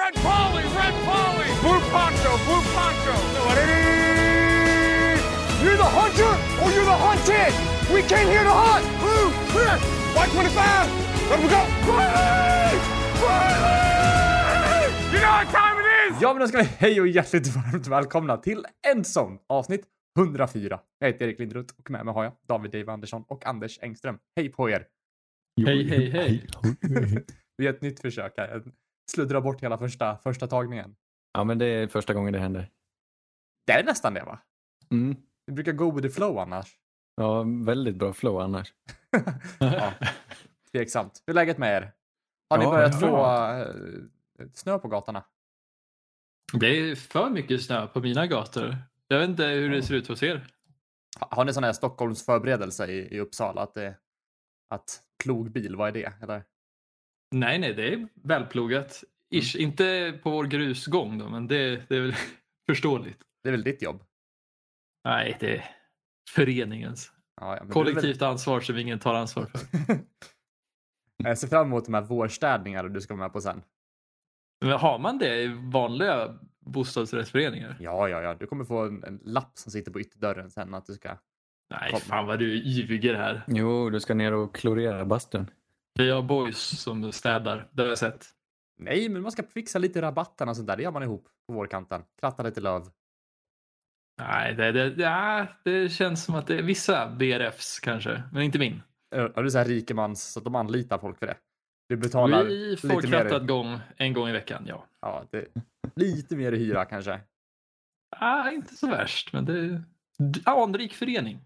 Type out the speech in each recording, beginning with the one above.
Red Polly, Red Polly! Blue Poncho, Blue Poncho! You're the hunter or you're the hunted! We came here to hunt! Blue, clear! White 25! Let we go! Riley! Riley! You know what time it is! Ja, men då ska vi hej och hjärtligt varmt välkomna till Endzone avsnitt 104. Jag heter Erik Lindroth och med mig har jag David Dave Andersson och Anders Engström. Hej på er! Hej, hej, hej. Vi gör ett nytt försök här. Sluddrar bort hela första, första tagningen. Ja, men det är första gången det händer. Det är nästan det va? Mm. Vi brukar go with the flow annars. Ja, väldigt bra flow annars. ja, tveksamt. Hur är läget med er? Har ni Ja, börjat ja. få eh, snö på gatorna? Det är för mycket snö på mina gator. Jag vet inte hur det ser ut hos er. Ha- Har ni sån här Stockholms förberedelse i, i Uppsala? Att, det, att plogbil, vad är det? Eller? Nej, nej, det är välplogat. Ish. Inte på vår grusgång då, men det, det är väl förståeligt. Det är väl ditt jobb? Nej, det är föreningens. Ja, ja, är väl- Kollektivt ansvar som ingen tar ansvar för. Jag ser fram emot de här vårstädningarna du ska vara med på sen. Men har man det i vanliga bostadsrättsföreningar? Ja, ja, ja. Du kommer få en, en lapp som sitter på ytterdörren sen att du ska... Nej, Kom. fan vad du ljuger här. Jo, du ska ner och klorera bastun. Vi har boys som städar, det har jag sett. Nej, men man ska fixa lite rabatten och sånt där. Det gör man ihop på vårkanten. Kratta lite löv. Nej, det, det, ja, det känns som att det är vissa BRFs kanske, men inte min. Ja, du är så här rikemans så att de anlitar folk för det. Du betalar Vi får lite mer. krattat gång en gång i veckan, ja. Ja, det, lite mer i hyra kanske. Ah, inte så värst, men det är anrik förening.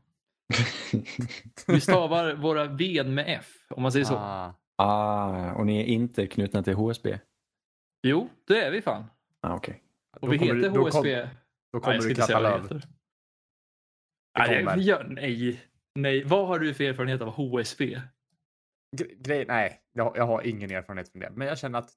Vi stavar våra V med F, om man säger så. Ah, Ah, och ni är inte knutna till HSB? Jo, det är vi fan. Ah, okej. Och då vi heter du- då HSB. kom- Då Nej, kommer jag ska du vad löv. Nej, gör- nej, nej, vad har du för erfarenhet av HSB? Gre- Grej, nej, jag, jag har ingen erfarenhet från det. Men jag känner att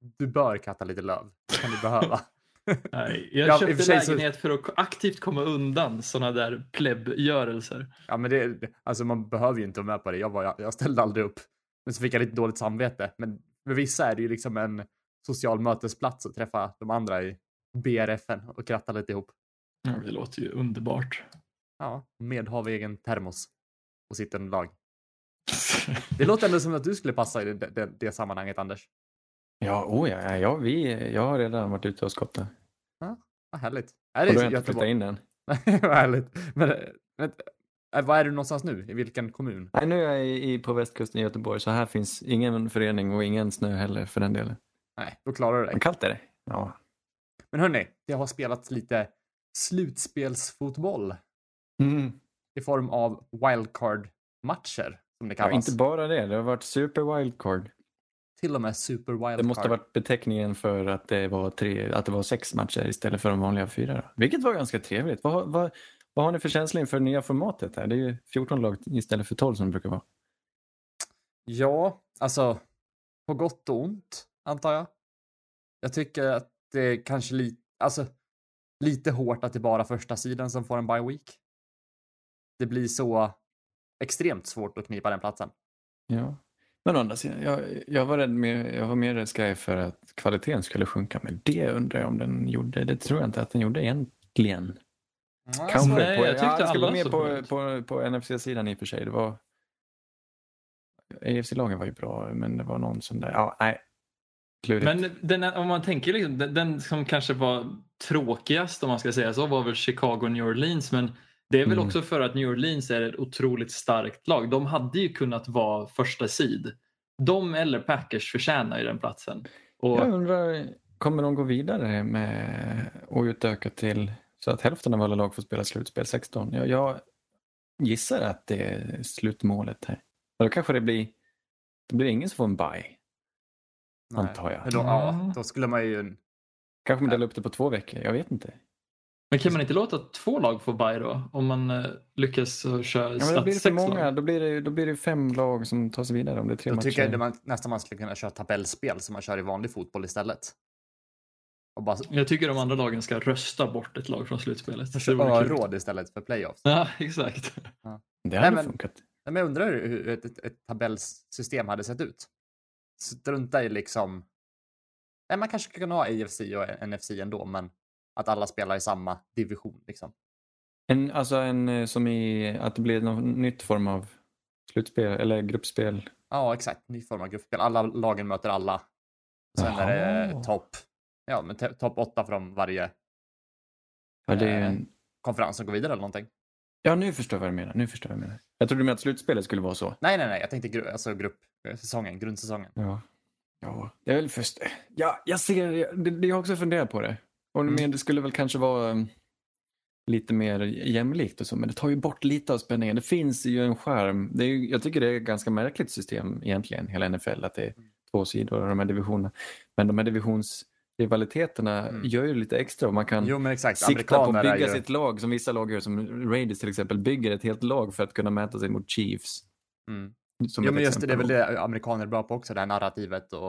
du bör kratta lite löv. Det kan du behöva. Nej, jag Ja, köpte sig så- lägenhet för att aktivt komma undan sådana där plebbgörelser. Ja, men det, alltså man behöver ju inte vara med på det. Jag, var, jag, jag ställde aldrig upp. Men så fick jag lite dåligt samvete. Men för vissa är det ju liksom en social mötesplats att träffa de andra i BRFen och kratta lite ihop. Ja, det låter ju underbart. Ja, med har vi egen termos och sitter en lag. Det låter ändå som att du skulle passa i det, det, det sammanhanget, Anders. Ja, oh ja, ja vi, jag har redan varit ute och skottat. Vad härligt. Är Och det då har jag inte flyttat in än. Vad härligt. Men, men, äh, var är du någonstans nu? I vilken kommun? Nej, nu är jag i, på västkusten i Göteborg så här finns ingen förening och ingen snö heller för den delen. Nej, då klarar du dig. Men kallt är det. Ja. Men hörni, det har spelats lite slutspelsfotboll Mm. i form av wildcard-matcher, som det ja, kallas. inte bara det, det har varit super wildcard. Till och med super wildcard. Det måste ha varit beteckningen för att det var, tre, att det var sex matcher istället för de vanliga fyra. Då. Vilket var ganska trevligt. Vad, vad, vad har ni för känsla inför det nya formatet? Här? Det är ju 14 lag istället för 12 som det brukar vara. Ja, alltså på gott och ont, antar jag. Jag tycker att det är kanske lite, alltså lite hårt att det bara första sidan som får en bye week. Det blir så extremt svårt att knipa den platsen. Ja. Men å andra sidan, jag, jag, var rädd med, jag var mer rädd skraj för att kvaliteten skulle sjunka. Men det undrar jag om den gjorde. Det tror jag inte att den gjorde egentligen. Kanske. nej, på, jag tyckte ja, det ska alla vara mer på, på, på NFC-sidan i och för sig. Det var... AFC-lagen var ju bra, men det var någon sån där... Ja, nej. Klurigt. Men den, om man tänker liksom, den, den som kanske var tråkigast om man ska säga så var väl Chicago New Orleans. Men det är väl Mm. också för att New Orleans är ett otroligt starkt lag. De hade ju kunnat vara första sid. De eller Packers förtjänar ju den platsen. Och, Jag undrar, kommer de gå vidare med och utöka till så att hälften av alla lag får spela slutspel 16? Jag, jag gissar att det är slutmålet här. Och då kanske det blir, det blir ingen som får en bye. Nej. Antar jag. Då, ja, då skulle man ju... Kanske man delar upp det på två veckor, jag vet inte. Men kan man inte låta två lag få bye då? Om man eh, lyckas så köra Ja, men då blir det för sex många, lag? då blir det, då blir det fem lag som tar sig vidare om det är tre Då matcher. tycker jag att man, nästan man skulle kunna köra tabellspel som man kör i vanlig fotboll istället. Och bara Jag tycker de andra lagen ska rösta bort ett lag från slutspelet. Kul. öråd istället för playoffs. Ja, exakt. Det hade men- funkat. Nej, Men jag undrar hur ett, ett, ett tabellsystem hade sett ut. Strunta i liksom nej, man kanske kan ha AFC och NFC ändå, men att alla spelar i samma division liksom. En, alltså en eh, som i att det blir någon nytt form av slutspel eller gruppspel. Ja, exakt. Ny form av gruppspel. Alla lagen möter alla. Sen är det Jaha. topp, ja, men topp åtta från varje Ja, det är Eh. en... konferens som går vidare eller någonting. ja, nu förstår jag vad du menar. Nu förstår jag vad du menar. Jag trodde du menade att slutspelet skulle vara så. Nej, nej, nej. Jag tänkte gru- alltså gruppsäsongen, grundsäsongen. Ja. Ja, det är väl först... Ja, jag ser... Jag, det, jag har också funderat på det. Och Mm. men det skulle väl kanske vara um, lite mer jämlikt och så, men det tar ju bort lite av spänningen. Det finns ju en skärm. Det är ju, jag tycker det är ett ganska märkligt system egentligen, hela NFL, att det är två sidor av de här divisionerna. Men de här divisionsrivaliteterna Mm. gör ju lite extra och man kan Jo, sikta på att bygga ju... sitt lag som vissa lag gör, som Raiders till exempel, bygger ett helt lag för att kunna mäta sig mot Chiefs. Mm. Jo, men just det, det är väl det amerikaner är bra på också, det här narrativet och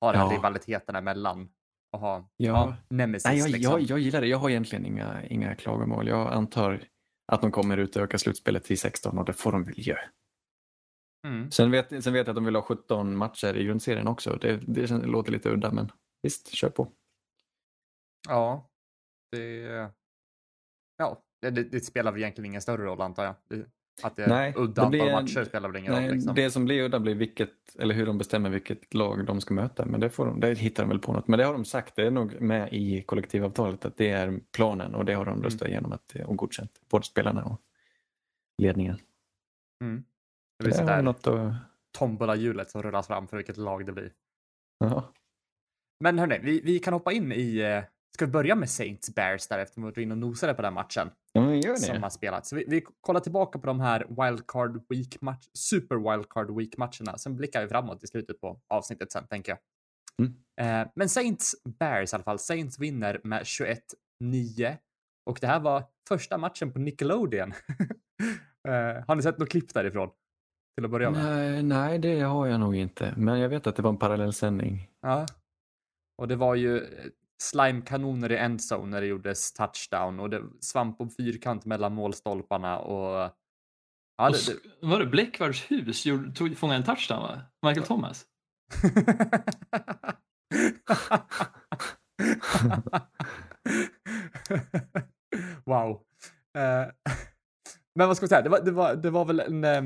ha den här Ja. rivaliteterna emellan. Och ha Ja. ja. nemesis Nej, jag, liksom. jag, jag gillar det. Jag har egentligen inga, inga klagomål. Jag antar att de kommer utöka slutspelet till 16 och det får de väl göra. Mm. Sen vet, sen vet jag att de vill ha 17 matcher i grundserien också. Det, det låter lite udda, men visst, kör på. Ja, det... Ja, det, det, det spelar väl egentligen ingen större roll antar jag. Det, att det är Nej, udda det blir matcher spelar väl ingen roll. Liksom. Det som blir udda blir vilket, eller hur de bestämmer vilket lag de ska möta. Men det, får de, det hittar de väl på något. Men det har de sagt, det är nog med i kollektivavtalet att det är planen och det har Mm. de röstat igenom att, och godkänt. Både spelarna och ledningen. Mm. Det blir är sådär något att... tombola-hjulet som rullas fram för vilket lag det blir. Ja. Men hörni, vi, vi kan hoppa in i... eh, Ska vi börja med Saints Bears där efter vi varit inne och nosade på den matchen gör som har spelats. Så vi, vi kollar tillbaka på de här wildcard week match, super wildcard week matcherna. Sen blickar vi framåt i slutet på avsnittet sen tänker jag. Mm. Eh, men Saints Bears i alla fall. Saints vinner med 21-9 och det här var första matchen på Nickelodeon. eh, har ni sett något klipp därifrån? Till att börja med. Nej, nej, det har jag nog inte. Men jag vet att det var en parallellsändning. Ja. Och det var ju slimekanoner i endzone när det gjordes touchdown och det svamp och fyrkant mellan målstolparna och ja, det, sk- Var det Bläckvards hus gjorde- tog- fångade en touchdown va? Michael Thomas? wow. Eh, men vad ska vi säga? Det var, det var, det var väl en... eh,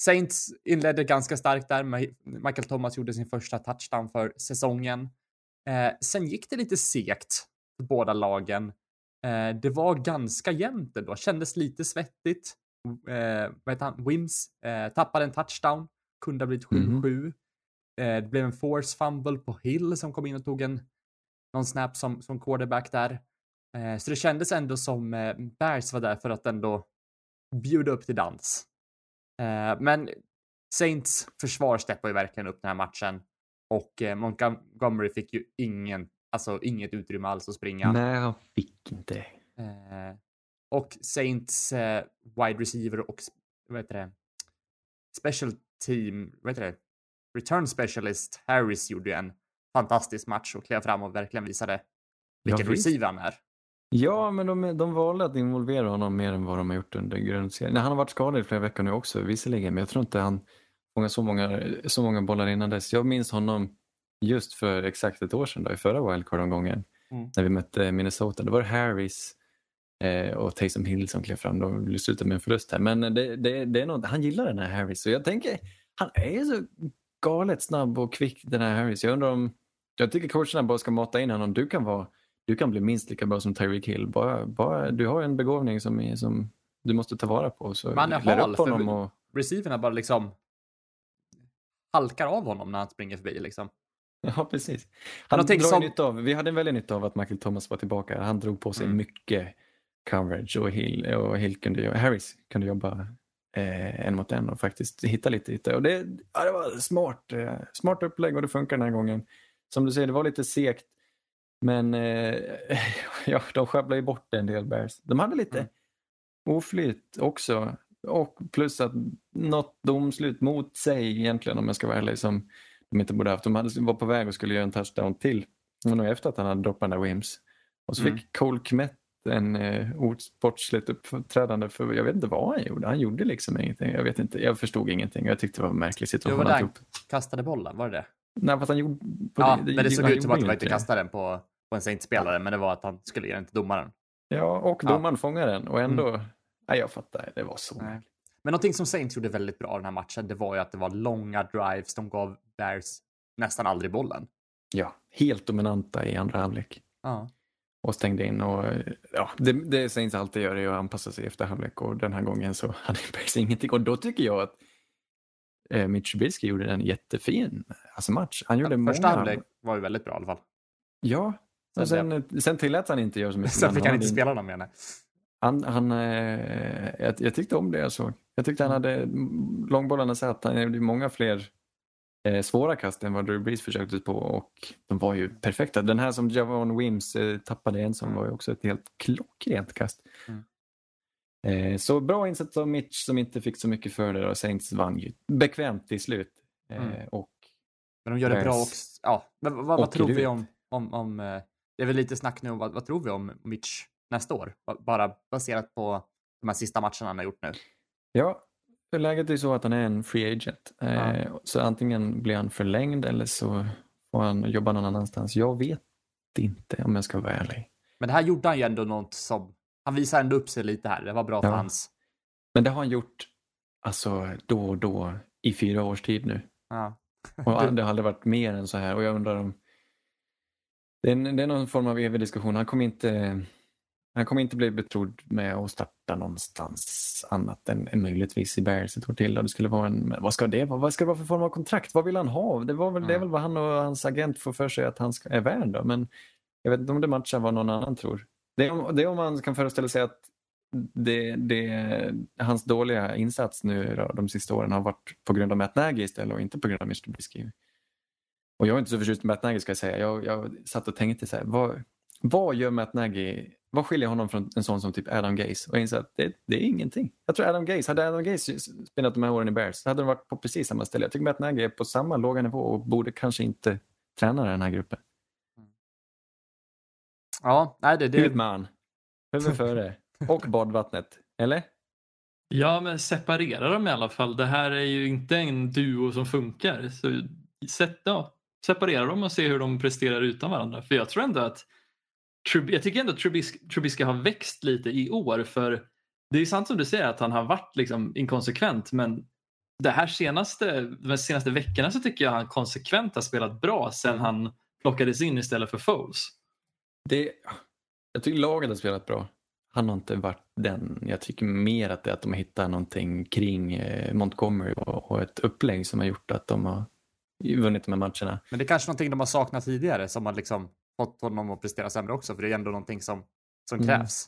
Saints inledde ganska starkt där. Michael Thomas gjorde sin första touchdown för säsongen. Eh, sen gick det lite segt för båda lagen. Eh, det var ganska jämnt ändå. Kändes lite svettigt. Eh, vad heter han? Wims eh, tappade en touchdown. Kunde ha blivit 7-7. Eh, det blev en force fumble på Hill som kom in och tog en någon snap som, som quarterback där. Eh, så det kändes ändå som eh, Bears var där för att ändå bjuda upp till dans. Eh, men Saints försvar steppade ju verkligen upp den här matchen och eh, Montgomery fick ju ingen, alltså inget utrymme alls att springa. Nej, han fick inte. Eh, och Saints eh, wide receiver och vad heter det? Special team, vad heter det? Return specialist Harris gjorde ju en fantastisk match och klev fram och verkligen visade vilken visst. receiver han är. Ja, men de, de valde att involvera honom mer än vad de har gjort under grundserien. Han har varit skadad i flera veckor nu också visserligen, men jag tror inte han fångade så många, så många bollar innan dess. Jag minns honom just för exakt ett år sedan, då, i förra wildcard-omgången, Mm. när vi mötte Minnesota. Det var Harris eh, och Taysom Hill som klev fram. De slutade med en förlust här, men det, det, det är något, han gillar den här Harris. Så jag tänker, han är så galet snabb och kvick den här Harris. Jag undrar om, jag tycker coacherna bara ska mata in honom. Du kan vara du kan bli minst lika bra som Tyreek Hill. Bara, bara, du har en begåvning som, är, som du måste ta vara på. Så Man är hal för- och, Receiverna bara liksom halkar av honom när han springer förbi liksom. Ja, precis. Han någonting drar som- nytta av, vi hade väldigt nytta av att Michael Thomas var tillbaka. Han drog på sig Mm. mycket coverage och Hill, och Hill kunde, Harris kunde jobba eh, en mot en och faktiskt hitta lite ytor. Och det, ja, det var smart, eh, smart upplägg och det funkar den här gången. Som du säger, det var lite segt. Men eh, ja, de sjabblade ju bort en del Bears. De hade lite Mm. oflyt också. Och plus att något domslut mot sig egentligen om jag ska vara ärlig som de inte borde haft. De hade, var på väg och skulle göra en touchdown till. Det nog efter att han hade droppat den där Wims. Och så Mm. fick Cole Kmet en eh, osportsligt uppträdande för jag vet inte vad han gjorde. Han gjorde liksom ingenting. Jag vet inte. Jag förstod ingenting. Jag tyckte det var en märklig Det situation. var där han kastade bollen, var det det? Nej, fast han gjorde... Ja, det, men det såg han ut som att det var inte inte kasta den på, på en Saints-spelare, men det var att han skulle ge den till domaren. Ja, och Ja. domaren fångade den och ändå... Nej, jag fattar. Det var så. Nej. Men någonting som Saints gjorde väldigt bra den här matchen, det var ju att det var långa drives. De gav Bears nästan aldrig bollen. Ja, helt dominanta i andra halvlek. Ja. Och stängde in och ja, det, det Saints alltid gör är att anpassa sig efter halvlek och den här gången så hade Bears ingenting. Och då tycker jag att eh, Mitch Trubisky gjorde en jättefin alltså match. Han gjorde många... Första halvlek var ju väldigt bra i alla fall. Ja, Sen sen, sen tillät han inte göra så mycket. Sen fick han hade inte spela dem mer. Han, han, eh, jag, jag tyckte om det jag såg. Jag tyckte han hade långbollarna satt. Han gjorde många fler eh, svåra kast än vad Drew Brees försökte på och de var ju perfekta. Den här som Javon Wims eh, tappade en som var ju också ett helt klockrent kast. Mm. Eh, så bra insats av Mitch som inte fick så mycket för det och Saints vann ju bekvämt till slut. Eh, Mm. och Men de gör det bra också. Ja, men vad, vad, tror vi om, om, om eh, det är väl lite snack nu om vad, vad tror vi om Mitch nästa år? Ba- Bara baserat på de här sista matcherna han har gjort nu. Ja, läget är så att han är en free agent. Eh, Så antingen blir han förlängd eller så får han jobba någon annanstans. Jag vet inte om jag ska vara ärlig. Men det här gjorde han ju ändå något som, han visade ändå upp sig lite här. Det var bra för Ja. hans, Men det har han gjort alltså, då och då i fyra års tid nu. ja. Och det har aldrig varit mer än så här. Och jag undrar om... Det är, det är någon form av evig diskussion. Han kommer inte... Han kommer inte bli betrodd med att starta någonstans annat än, än möjligtvis i Bears ett år till. Och det skulle vara en, vad ska det vara? Vad ska det vara för form av kontrakt? Vad vill han ha? Det, var väl, det är Mm. väl vad han och hans agent får för sig att han ska, är värd. Då. Men jag vet inte om det matchar vad någon annan tror. Det är om, det är om man kan föreställa sig att det, det, hans dåliga insats nu då, de sista åren har varit på grund av Matt Nagy istället och inte på grund av Mr. Trubisky. Och jag är inte så förtjust i Matt Nagy ska jag säga. Jag, jag satt och tänkte så här, vad, vad gör Matt Nagy, vad skiljer honom från en sån som typ Adam Gaze? Och jag insåg att det, det är ingenting. Jag tror Adam Gaze, hade Adam Gaze spelat de här åren i Bears så hade de varit på precis samma ställe. Jag tycker Matt Nagy är på samma låga nivå och borde kanske inte träna den här gruppen. ja, nej det, Ut det, med han. Huvud före. Och badvattnet. Eller? Ja, men separera dem i alla fall. Det här är ju inte en duo som funkar. Så sätt, ja, separera dem och se hur de presterar utan varandra. För jag tror ändå att jag tycker ändå att Trubisky, Trubisky har växt lite i år. För det är sant som du säger att han har varit liksom inkonsekvent. Men det här senaste, de senaste veckorna så tycker jag han konsekvent har spelat bra sen han plockades in istället för Foles. Det, jag tycker laget har spelat bra. Han har inte varit den. Jag tycker mer att det är att de har hittat någonting kring eh, Montgomery och, ett upplägg som har gjort att de har vunnit de här matcherna. men det är kanske någonting de har saknat tidigare som har liksom fått honom att prestera sämre också, för det är ändå någonting som, som Mm. krävs.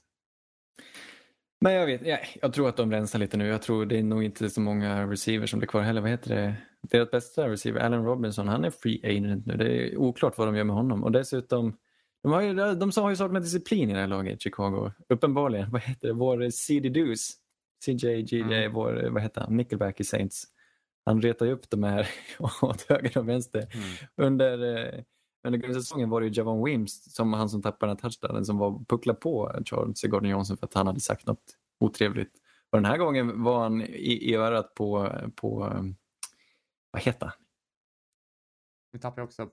Men jag vet, jag, jag tror att de rensar lite nu. Jag tror det är nog inte så många receivers som blir kvar heller. Vad heter det? Deras bästa receiver, Allen Robinson, han är free agent nu. Det är oklart vad de gör med honom. Och dessutom, de har ju, de har ju saknat disciplin i det här laget, Chicago. Uppenbarligen. Vad heter det? Vår CD Deuce, CJ, GJ, Mm. vår, vad heter han, Nickelback i Saints. Han retar ju upp de här åt höger och vänster. Mm. Under, eh, under grundsäsongen var det ju Javon Wims, som han som tappade den här touchdownen, som var puckla på Charles Gordon Johnson för att han hade sagt något otrevligt. Och den här gången var han i, i örat på, på vad heter han? Nu tappar jag också.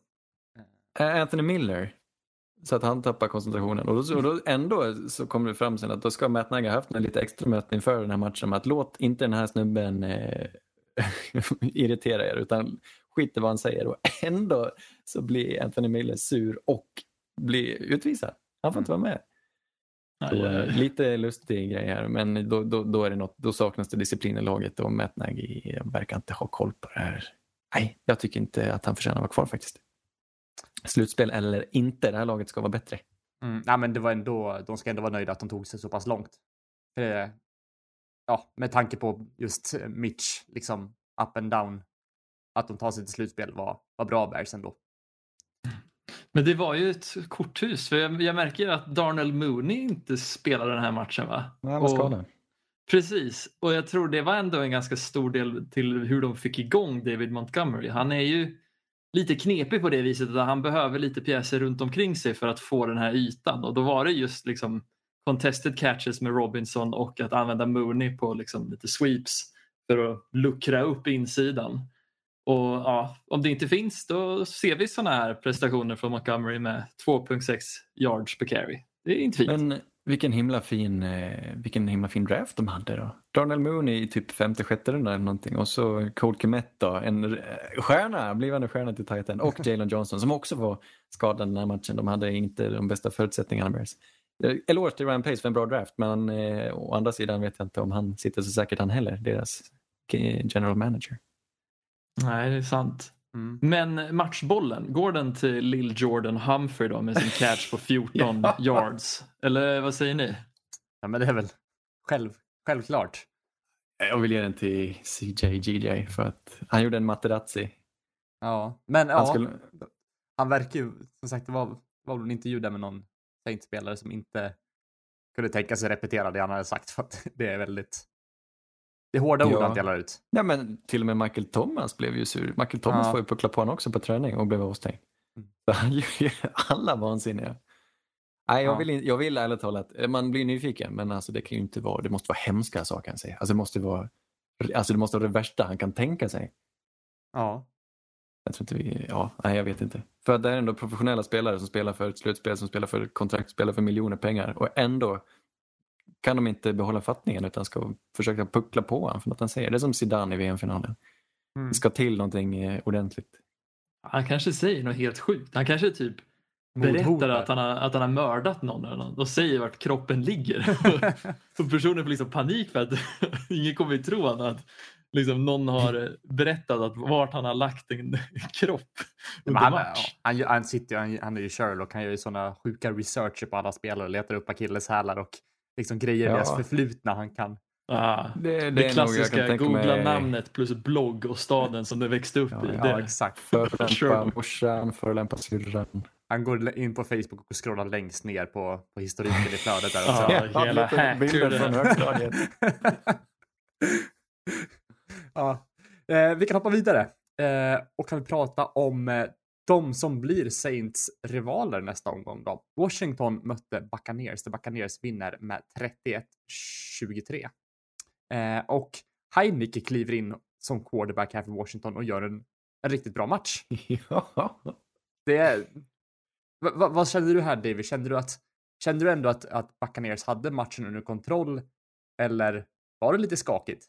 Eh, Anthony Miller. Så att han tappar koncentrationen. Och då, och då ändå så kommer det fram sen att då ska Matt Nagy ha haft en lite extra möte inför den här matchen med att låt inte den här snubben eh, irritera er utan skit i vad han säger. Och ändå så blir Anthony Miller sur och blir utvisad. Han får inte vara med. Så, ja. eh, lite lustig grej här men då, då, då, är det något, då saknas det disciplin i laget och Matt Nagy verkar inte ha koll på det här. Nej, jag tycker inte att han förtjänar att vara kvar faktiskt. Slutspel eller inte, det här laget ska vara bättre. Mm. Nej, men det var ändå, de ska ändå vara nöjda att de tog sig så pass långt. För det, ja, med tanke på just Mitch, liksom up and down, att de tar sig till slutspel var, var bra Bears ändå. Men det var ju ett korthus. För jag, jag märker att Darnell Mooney inte spelade den här matchen va? Ja, vad ska Precis, och jag tror det var ändå en ganska stor del till hur de fick igång David Montgomery. Han är ju lite knepig på det viset att han behöver lite pjäser runt omkring sig för att få den här ytan och då var det just liksom contested catches med Robinson och att använda Mooney på liksom lite sweeps för att luckra upp insidan. Och ja, om det inte finns då ser vi sådana här prestationer från Montgomery med 2.6 yards per carry. Det är inte fint. Men vilken himla fin, eh, vilken himla fin draft de hade då. Darnell Mooney i typ femte, sjätte runda eller någonting och så Cole Kmet då, en eh, stjärna, blivande stjärna till Titan och Jalen Johnson som också var skadad den här matchen. De hade inte de bästa förutsättningarna Bears. Eh, eloge till Ryan Pace för en bra draft men eh, å andra sidan vet jag inte om han sitter så säkert han heller, deras general manager. Nej, det är sant. Mm. Men matchbollen, går den till Lill Jordan Humphrey då med sin catch på 14 yards? Eller vad säger ni? Ja, men det är väl själv, självklart. Jag vill ge den till CJ GJ för att han gjorde en Materazzi. Ja, men ja, Han skulle, han verkar ju, som sagt, det var, var väl en intervju där med någon Saints-spelare som inte kunde tänka sig repetera det han hade sagt för att det är väldigt, det är hårda ord Ja. han delar ut. Ja, men till och med Michael Thomas blev ju sur. Michael Thomas Ja. får ju puckla på honom också på träning och blev avstängd. Mm. Så han gör ju alla vansinniga. Nej, jag Ja. vill, jag vill ärligt talat, man blir nyfiken, men alltså det kan ju inte vara, det måste vara hemska saker han säger. Alltså det måste vara, alltså det måste vara det värsta han kan tänka sig. Ja, Jag tror inte vi, ja, nej jag vet inte. För att det är ändå professionella spelare som spelar för ett slutspel, som spelar för kontrakt, spelar för miljoner pengar och ändå kan de inte behålla fattningen utan ska försöka puckla på honom för något han säger. Det är som Zidane i VM-finalen. Mm. Det ska till någonting eh, ordentligt. Han kanske säger något helt sjukt. Han kanske typ berättar att han, har, att han har mördat någon eller något och säger vart kroppen ligger. och personen får liksom panik för att ingen kommer ju tro att liksom någon har berättat att vart han har lagt en kropp under han, match. han, han, sitter, han, han är ju Sherlock, han gör ju sådana sjuka researcher på alla spelare, letar upp akilleshälar och liksom grejer i Ja. deras förflutna han kan. Ah, Det, det, det, är nog jag klassiska googla mig. namnet plus blogg och staden som det växte upp Ja, i. Ja, exakt. Förolämpa morsan, förolämpa syrran. Han går in på Facebook och scrollar längst ner på, på historiken i flödet där Ja, också. hela lite hacker bilder från högstadiet. ja. eh, vi kan hoppa vidare eh, och kan vi prata om eh, de som blir Saints rivaler nästa omgång. Då. Washington mötte Buccaneers, där Buccaneers vinner med 31-23. Eh, och Heineke kliver in som quarterback här för Washington och gör en, en riktigt bra match. ja. Det är... Va, va, vad kände du här David? Kände du, att, kände du ändå att, att Buccaneers hade matchen under kontroll? Eller var det lite skakigt?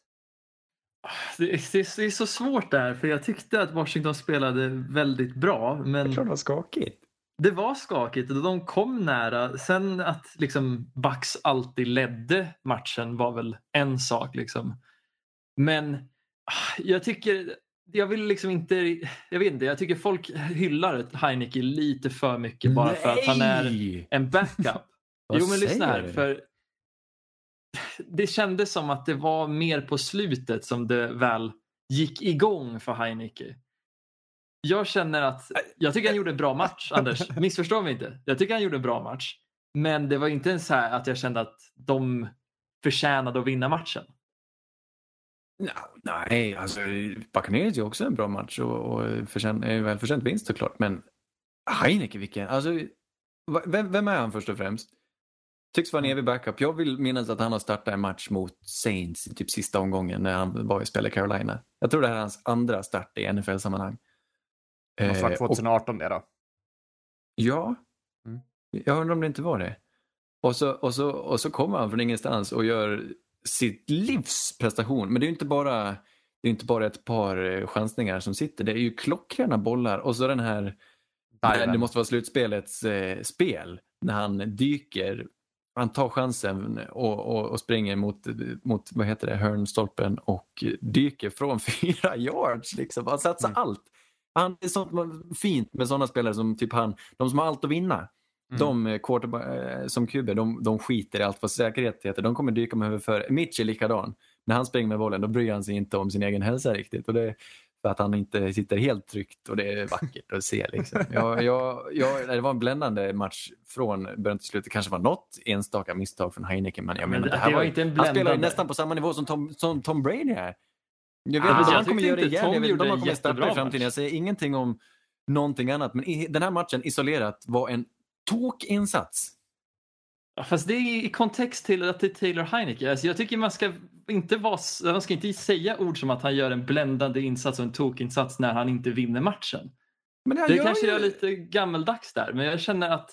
Det, det, det är så svårt där för jag tyckte att Washington spelade väldigt bra Det är men klart det var skakigt. det var skakigt och de kom nära. Sen att liksom Bucks alltid ledde matchen var väl en sak. Liksom. Men ah, jag tycker, jag vill liksom inte, jag vet inte, jag tycker folk hyllar Heineke lite för mycket bara för att han är Nej! en backup. Jo men lyssna här. För det kändes som att det var mer på slutet som det väl gick igång för Heineke. Jag känner att, jag tycker han gjorde en bra match Anders, missförstå mig inte. Jag tycker han gjorde en bra match. Men det var inte ens så här att jag kände att de förtjänade att vinna matchen. Ja, Nej, alltså Buccaneers är också en bra match och, och förtjänt, eh, välförtjänt vinst såklart. Men Heineke, vilken... Alltså, vem, vem är han först och främst? Tycks vara en evig backup. Jag vill minnas att han har startat en match mot Saints i typ sista omgången när han var i spel i Carolina. Jag tror det här är hans andra start i NFL-sammanhang. Måste vara Eh, och- 2018 det då. Ja, Mm. jag undrar om det inte var det. Och så, och, så, och så kommer han från ingenstans och gör sitt livs prestation. Men det är ju inte bara, det är inte bara ett par eh, chansningar som sitter. Det är ju klockrena bollar och så den här, Diven. det måste vara slutspelets eh, spel, när han dyker. Han tar chansen och, och, och springer mot, mot vad heter det, hörnstolpen och dyker från fyra yards. Liksom. Han satsar Mm. allt. Han, det är sånt fint med sådana spelare som typ han, de som har allt att vinna. Mm. De eh, quarterba- eh, som kuber, de, de skiter i allt vad säkerhet heter. De kommer dyka med huvudet för. Mitch är likadan. När han springer med bollen då bryr han sig inte om sin egen hälsa riktigt. Och det för att han inte sitter helt tryggt och det är vackert att se. Liksom. Jag, jag, jag, det var en bländande match från början till slut. Det kanske var något enstaka misstag från Heineken men jag Men menar, det- det här var, var inte en han spelar bländande. nästan på samma nivå som Tom, som Tom Brady är. Jag vet Ja, inte om han kommer göra det igen. Tom Jag vet inte om han kommer starta i framtiden. Jag säger ingenting om någonting annat. Men i, den här matchen isolerat var en tokinsats. Fast det är i kontext till att det är Taylor Heineke. Alltså jag tycker man ska inte vara, man ska inte säga ord som att han gör en bländande insats och en tokinsats när han inte vinner matchen. Men Det gör kanske ju- är lite gammeldags där, men jag känner att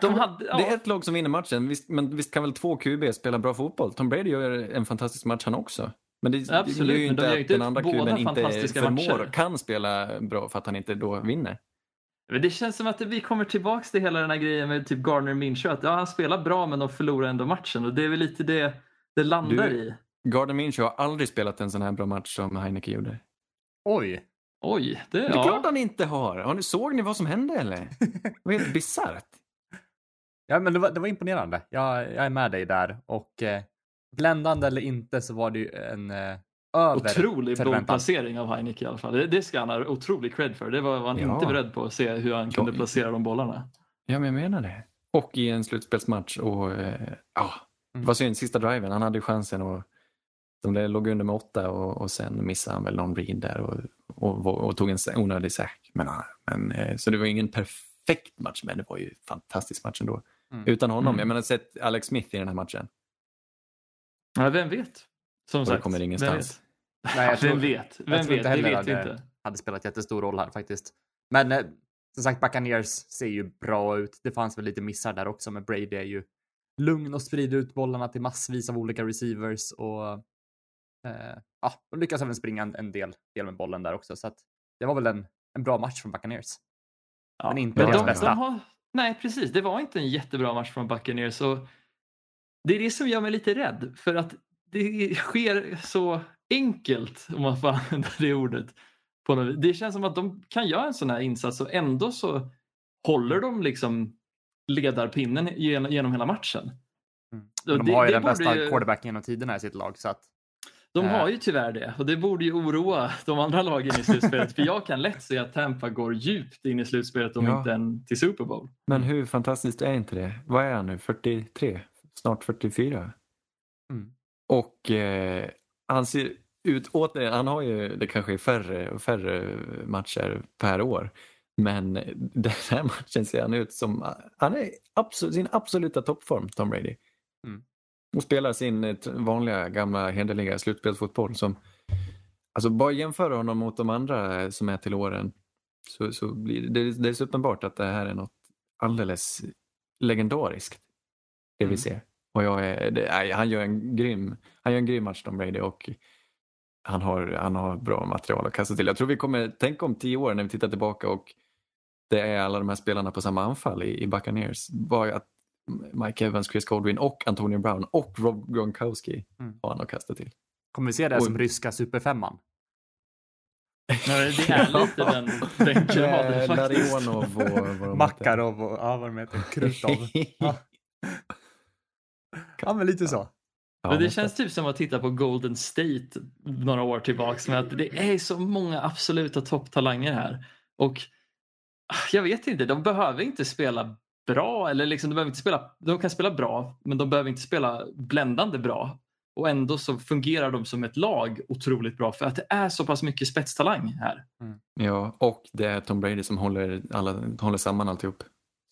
de hade- ja. Det är ett lag som vinner matchen, visst, men visst kan väl två QB spela bra fotboll? Tom Brady gör en fantastisk match han också. Men det, Absolut, det ju de inte gör att den andra QBn inte förmår och kan spela bra för att han inte då vinner. Men Det känns som att vi kommer tillbaks till hela den här grejen med typ Garner Minshew. Att ja, han spelar bra men de förlorar ändå matchen och det är väl lite det det landar Du- i. Gardner Minshew har aldrig spelat en sån här bra match som Heineke gjorde. Oj. Oj, det, Det är klart ja. han inte har. har ni, såg ni vad som hände eller? Det var helt bisarrt. Ja, men det var, det var imponerande. Jag, jag är med dig där. Och eh, bländande eller inte så var det ju en eh, över Otrolig förväntan. bollplacering av Heineke i alla fall. Det, det ska han ha otrolig cred för. Det var var han Ja. inte beredd på att se hur han kunde Ja. placera de bollarna. Ja, men jag menar det. Och i en slutspelsmatch och eh, ja, det var synd, sista driven, han hade ju chansen och de låg under med åtta och, och sen missade han väl någon read där och, och, och, och tog en onödig sack. Men, ja, men, eh, så det var ingen perfekt match, men det var ju en fantastisk match ändå. Mm. Utan honom, Mm. jag menar sett Alex Smith i den här matchen. Ja, vem vet? Som Och det sagt, kommer vem ingenstans. vet? Nej, jag tror- vem vet? Vem vet? inte Det vet vi hade- inte. hade spelat jättestor roll här faktiskt. Men eh, som sagt, Buccaneers ser ju bra ut. Det fanns väl lite missar där också, men Brady är ju lugn och sprider ut bollarna till massvis av olika receivers och eh, ja, de lyckas även springa en, en del, del med bollen där också. Så att det var väl en, en bra match från Buccaneers. Ja, Men inte men deras de, bästa. De har, nej, precis. Det var inte en jättebra match från Buccaneers. Och det är det som gör mig lite rädd. För att det sker så enkelt, om man får använda det ordet. På något, det känns som att de kan göra en sån här insats och ändå så håller de liksom ledarpinnen genom, genom hela matchen. Mm. De det- har ju det den bästa ju- quarterbacken genom tiderna i sitt lag, så att De Eh. har ju tyvärr det och det borde ju oroa de andra lagen i slutspelet. för jag kan lätt se att Tampa går djupt in i slutspelet om Ja. inte än till Super Bowl. Men hur fantastiskt är inte det? Vad är han nu? 43? Snart 44? Mm. Och eh, han ser ut, återigen, han har ju, det kanske är färre och färre matcher per år. Men den här matchen ser han ut som, han är absolut, sin absoluta toppform, Tom Brady. Mm. Och spelar sin eh, vanliga gamla hederliga slutspelsfotboll som, alltså bara jämföra honom mot de andra eh, som är till åren så, så blir det, det är så uppenbart att det här är något alldeles legendariskt. Det vi Mm. ser. Och jag är, det, han, gör en grym, han gör en grym match Tom Brady och han har, han har bra material att kasta till. Jag tror vi kommer tänka om tio år när vi tittar tillbaka och det är alla de här spelarna på samma anfall i, i Buccaneers. Bara att Mike Evans, Chris Godwin och Antonio Brown och Rob Gronkowski Mm. har han att kasta till. kommer vi se det Oj. som ryska superfemman. Ja, det är lite den, den graden Med faktiskt. Larionov och vad. Makarov och ja, vad de heter, Krutov. Ja. ja, men lite så. Ja, Men det känns typ som att titta på Golden State några år tillbaks med att det är så många absoluta topptalanger här. Och jag vet inte, de behöver inte spela bra eller liksom de behöver inte spela, de kan spela bra men de behöver inte spela bländande bra. Och ändå så fungerar de som ett lag otroligt bra för att det är så pass mycket spetstalang här. Ja, och det är Tom Brady som håller, alla, håller samman alltihop.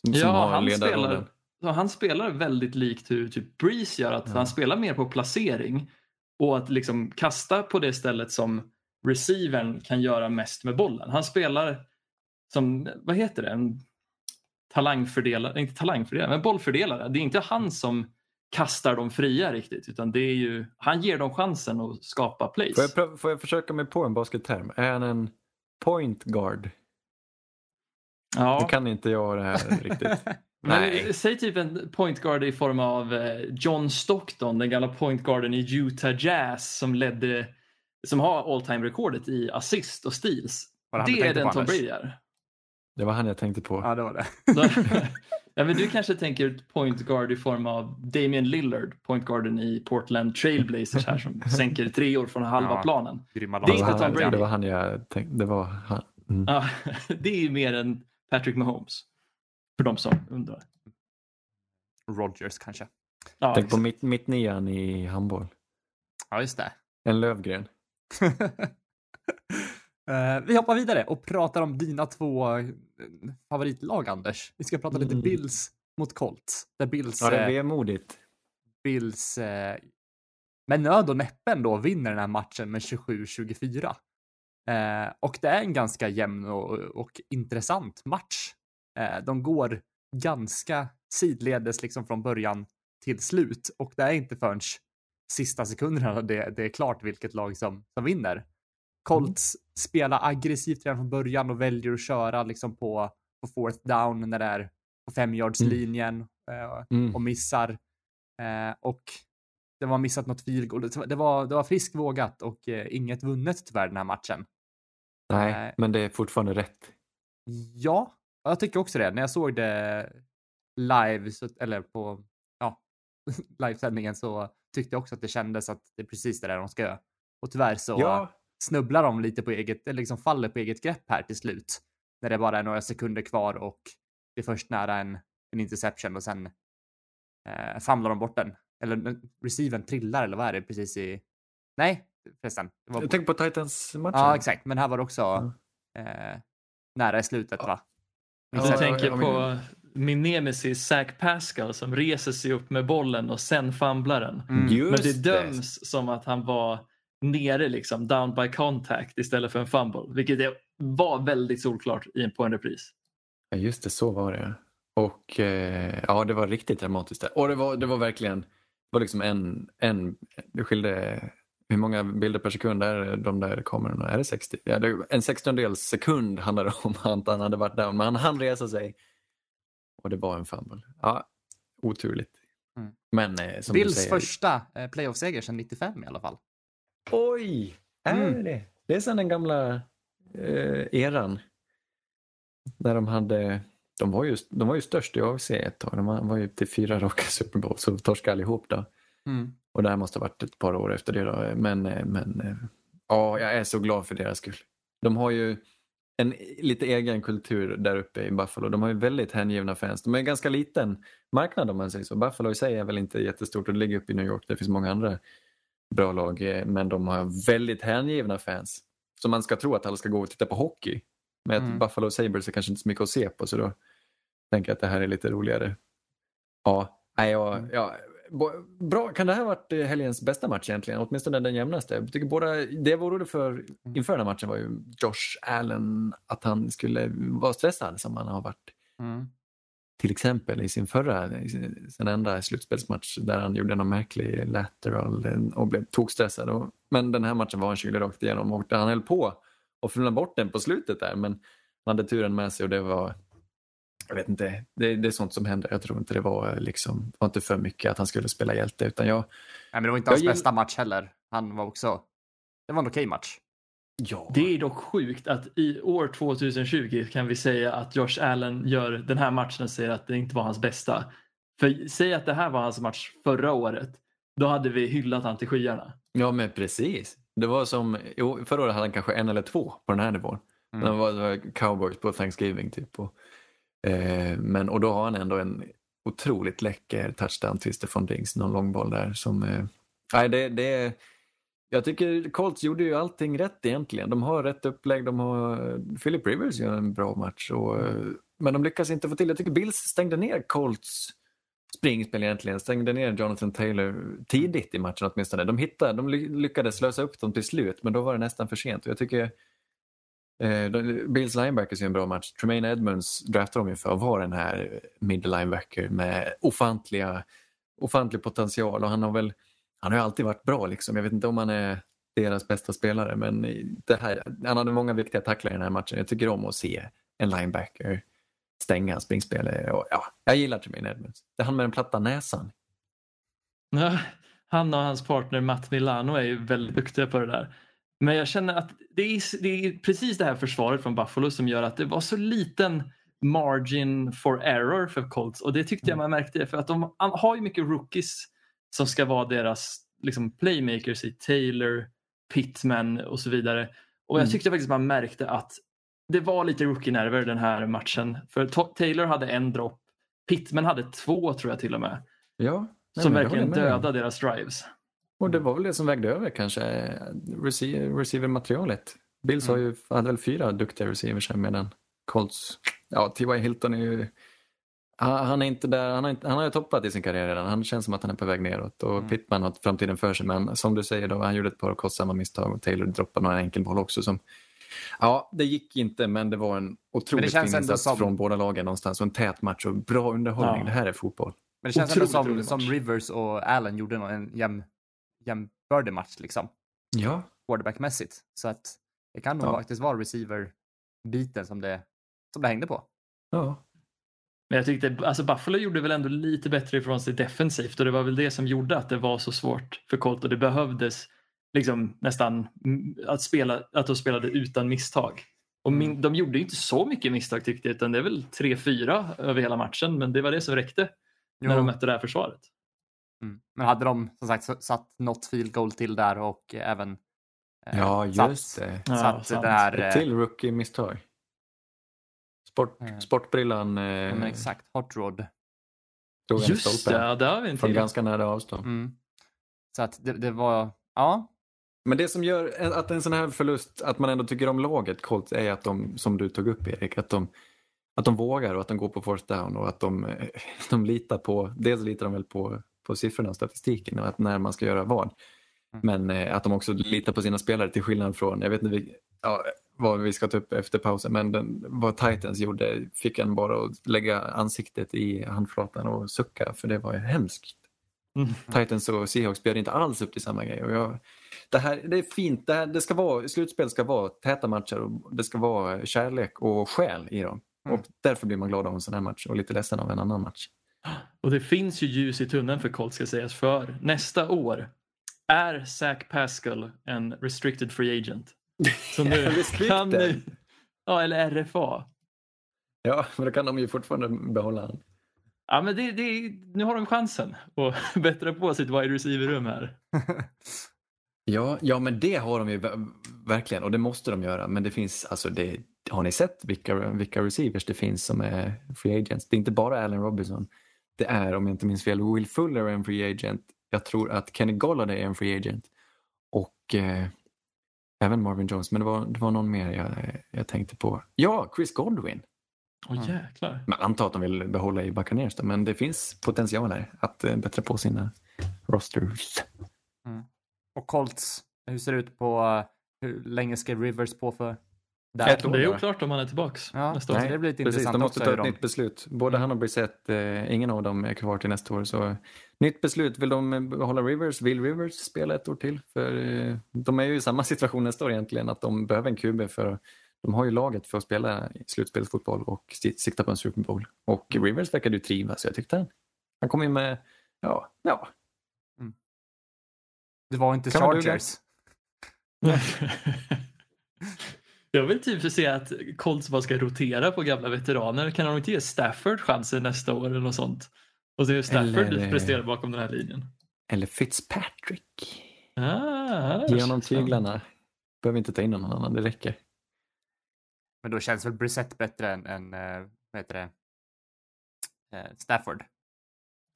Som, som Ja, har han spelar, han spelar väldigt likt hur typ Breeze gör, att Ja. han spelar mer på placering och att liksom kasta på det stället som receivern kan göra mest med bollen. Han spelar som, vad heter det, en talangfördelare, inte talangfördelare, men bollfördelare. Det är inte han som kastar dem fria riktigt utan det är ju, han ger dem chansen att skapa plays. Får jag, prö- får jag försöka mig på en basketterm? Är han en point guard? ja. Nu kan inte jag det här riktigt. Men Nej. säg typ en point guard i form av eh, John Stockton, den gamla point guarden i Utah Jazz som ledde, som har all time rekordet i assist och steals. Det är den Tom? Brady är. Det var han jag tänkte på. Ja, det var det. Ja, men du kanske tänker point guard i form av Damian Lillard, point guarden i Portland Trailblazers här som sänker treor från halva Ja. planen. Det är inte Tom Brady. det var han jag tänkte. Det var han. Mm. Ja, det är ju mer än Patrick Mahomes. För de som undrar. Rogers kanske. Ja, Tänk på exakt. mitt, mitt nian i handboll. Ja, just det. En Lövgren. Eh, vi hoppar vidare och pratar om dina två eh, favoritlag, Anders. Vi ska prata lite Mm. Bills mot Colts. Där Bills, Ja, det är eh, vemodigt. Bills eh, med nöd och näppe ändå vinner den här matchen med 27-24. Eh, och det är en ganska jämn och, och intressant match. Eh, de går ganska sidledes liksom från början till slut och det är inte förrän sista sekunderna det, det är klart vilket lag som, som vinner. Colts mm. spelar aggressivt redan från början och väljer att köra liksom på, på fourth down när det är på femyardslinjen mm. mm. och missar. Eh, och det var missat något field goal. Det var, det var friskt vågat och eh, inget vunnet tyvärr den här matchen. Nej, eh, men det är fortfarande rätt. Ja, jag tycker också det. När jag såg det live, så, eller på ja, livesändningen så tyckte jag också att det kändes att det är precis det där de ska göra. Och tyvärr så ja. Snubblar de lite på eget, eller liksom faller på eget grepp här till slut. När det bara är några sekunder kvar och det är först nära en, en interception och sen eh, famlar de bort den. Eller receiven trillar eller vad är det precis i... Nej, förresten. Var... Jag tänker på Titans-matchen. Ja, exakt. Men här var det också mm. eh, nära i slutet, va? Du ja, tänker på min nemesis Zach Pascal som reser sig upp med bollen och sen famlar den. Mm. Men det döms det. som att han var nere liksom, down by contact istället för en fumble. Vilket det var väldigt solklart på en repris. Ja, just det, så var det. Och eh, ja, det var riktigt dramatiskt. Där. Och det var, det var verkligen, det var liksom en, en, det skilde, hur många bilder per sekund är de där kamerorna? Är det 60? Ja, det, en sextiondels sekund handlar det om att han hade varit där, men han hann resa sig. Och det var en fumble. Ja, oturligt. Mm. Men eh, som Bills säger... första eh, playoff-seger sedan 95 i alla fall. Oj! Är mm. det? Det är sedan den gamla eh, eran. När de hade de var ju, de var ju störst i AFC ett tag. De var ju till fyra raka Super Bowl så torskade allihop då. Mm. Och det här måste ha varit ett par år efter det då. Men, men ja, jag är så glad för deras skull. De har ju en lite egen kultur där uppe i Buffalo. De har ju väldigt hängivna fans. De är en ganska liten marknad om man säger så. Buffalo i sig är väl inte jättestort och det ligger uppe i New York. Det finns många andra bra lag. Men de har väldigt hängivna fans. Så man ska tro att alla ska gå och titta på hockey. Med mm. Buffalo Sabres är kanske inte så mycket att se på så då tänker jag att det här är lite roligare. Ja, nej, ja, mm. ja, bra. Kan det här ha varit eh, helgens bästa match egentligen? Åtminstone den jämnaste. Jag tycker båda, det jag var orolig för mm. inför den här matchen var ju Josh Allen, att han skulle vara stressad som han har varit. Mm. Till exempel i sin förra, sin enda slutspelsmatch där han gjorde någon märklig lateral och blev tokstressad. Men den här matchen var han kylig rakt igenom och han höll på att fumla bort den på slutet där men han hade turen med sig och det var jag vet inte, det, det, är sånt som händer. Jag tror inte det var liksom, det var inte för mycket att han skulle spela hjälte utan jag... Nej men det var inte hans bästa match heller. Han var också, det var en okej okay match. Ja. Det är dock sjukt att i år 2020 kan vi säga att Josh Allen gör den här matchen och säger att det inte var hans bästa. För säg att det här var hans match förra året. Då hade vi hyllat han till skyarna. Ja men precis. Det var som, förra året hade han kanske en eller två på den här nivån. Mm. Det var cowboys på Thanksgiving typ. Och, eh, men, och då har han ändå en otroligt läcker touchdown till Stefan Diggs, någon långboll där som... Eh, nej, det, det, jag tycker Colts gjorde ju allting rätt egentligen. De har rätt upplägg, de har... Philip Rivers gör en bra match. Och, men de lyckas inte få till... Jag tycker Bills stängde ner Colts springspel egentligen. Stängde ner Jonathan Taylor tidigt i matchen åtminstone. De, hittade, de lyckades lösa upp dem till slut men då var det nästan för sent. Och jag tycker Eh, Bills linebackers är en bra match. Tremaine Edmonds draftar de ju för att vara den här middle linebacker med ofantliga, ofantlig potential och han har väl han har alltid varit bra liksom. Jag vet inte om han är deras bästa spelare men det här, han hade många viktiga tacklar i den här matchen. Jag tycker om att se en linebacker stänga springspel. ja, jag gillar Tremaine Edmonds. Det är han med den platta näsan. Ja, han och hans partner Matt Milano är ju väldigt duktiga på det där. Men jag känner att det är, det är precis det här försvaret från Buffalo som gör att det var så liten margin for error för Colts och det tyckte jag mm. man märkte för att de har ju mycket rookies som ska vara deras liksom, playmakers i Taylor, Pittman och så vidare. Och jag mm. tyckte faktiskt man märkte att det var lite rookie-nerver den här matchen. För Taylor hade en dropp, Pittman hade två tror jag till och med. Ja, nej, som verkligen dödade deras drives. Och det var väl det som vägde över kanske, receiver-materialet. Bills mm. har ju, hade väl fyra duktiga receivers här medan Colts, ja T.Y. Hilton är ju Han, är inte där, han har, inte, han har ju toppat i sin karriär redan. Han känns som att han är på väg neråt och Mm. Pittman har framtiden för sig. Men som du säger, då, han gjorde ett par kostsamma misstag och Taylor droppade några enkelboll också. Som, ja, det gick inte, men det var en otroligt fin ändå insats som- från båda lagen någonstans. Och en tät match och bra underhållning. Ja. Det här är fotboll. Men det känns ändå Otroligt som, rolig som match. Rivers och Allen gjorde en jäm, jämbördig match liksom. Ja, Quarterbackmässigt. Så att det kan nog Ja. faktiskt vara receiver-biten som det, som det hängde på. ja. Men jag tyckte, alltså Buffalo gjorde väl ändå lite bättre ifrån sig defensivt och det var väl det som gjorde att det var så svårt för Colt och det behövdes liksom nästan mm, att, spela, att de spelade utan misstag. Och min, de gjorde inte så mycket misstag tyckte jag utan det är väl 3-4 över hela matchen men det var det som räckte när Jo. de mötte det här försvaret. Mm. Men hade de som sagt satt något field goal till där och även eh, ja satt, just det. Ja, satt sant. det här... Ett Eh, till rookie-misstag. Sport, Eh. sportbrillan ja, eh, men exakt, hot rod. Just det, ja, där har vi en från ganska nära avstånd. Mm. Så att det, det var, ja, Men det som gör att en sån här förlust, att man ändå tycker om laget Colts, är att de, som du tog upp Erik, att de, att de vågar och att de går på force down och att de, eh, de litar på, dels litar de väl på, på siffrorna och statistiken och att när man ska göra vad. Mm. Men eh, att de också litar på sina spelare till skillnad från, jag vet inte vi, ja, vad vi ska ta upp efter pausen, men den, vad Titans gjorde fick en bara att lägga ansiktet i handflatan och sucka för det var ju hemskt. Mm. Titans och Seahawks bjöd inte alls upp till samma grej. Och jag, det, här, det är fint, det, här, det ska vara, slutspel ska vara täta matcher och det ska vara kärlek och själ i dem. Mm. Och därför blir man glad av en sån här match och lite ledsen av en annan match. Och det finns ju ljus i tunneln för Colts ska sägas för nästa år är Zach Pascal en restricted free agent. Så nu kan nu, ja, eller RFA. Ja, men då kan de ju fortfarande behålla han. Ja, men det, det, nu har de chansen att bättra på sitt wide receiver-rum här. Ja, ja, men det har de ju ver- verkligen och det måste de göra. Men det finns, alltså det, har ni sett vilka, vilka receivers det finns som är free agents? Det är inte bara Allen Robinson. Det är, om jag inte minns fel, Will Fuller är en free agent. Jag tror att Kenny Golladay är en free agent. Och eh, även Marvin Jones, men det var, det var någon mer jag, jag tänkte på. Ja, Chris Godwin. Åh Mm. jäklar. Man antar att de vill behålla i Buccaneers då, men det finns potential här att eh, bättra på sina rosters. och Colts, hur ser det ut på, eh, hur länge ska Rivers på för? Där? Ett år. Det är oklart om han är tillbaks Ja, nästa år. Nej, det blir lite Precis, intressant de måste ta ett de- nytt beslut. Både han och Brissett, eh, ingen av dem är kvar till nästa år. Så nytt beslut, vill de behålla Rivers? Vill Rivers spela ett år till? För eh, de är ju i samma situation nästa år egentligen, att de behöver en QB för de har ju laget för att spela slutspelsfotboll och si- sikta på en Super Bowl. Och Mm. Rivers verkade ju trivas, så jag tyckte han, han kom in med, ja, ja, Det var inte Kan? Chargers. Jag vill typ se att Colts bara ska rotera på gamla veteraner. Kan de inte ge Stafford chansen nästa år eller något sånt? Och se hur Stafford Eller- presterar bakom den här linjen. eller Fitzpatrick. Ah, Ge honom tyglarna. Behöver inte ta in någon annan, det räcker. Men då känns väl Brissett bättre än, än eh, vad heter det, Eh, Stafford.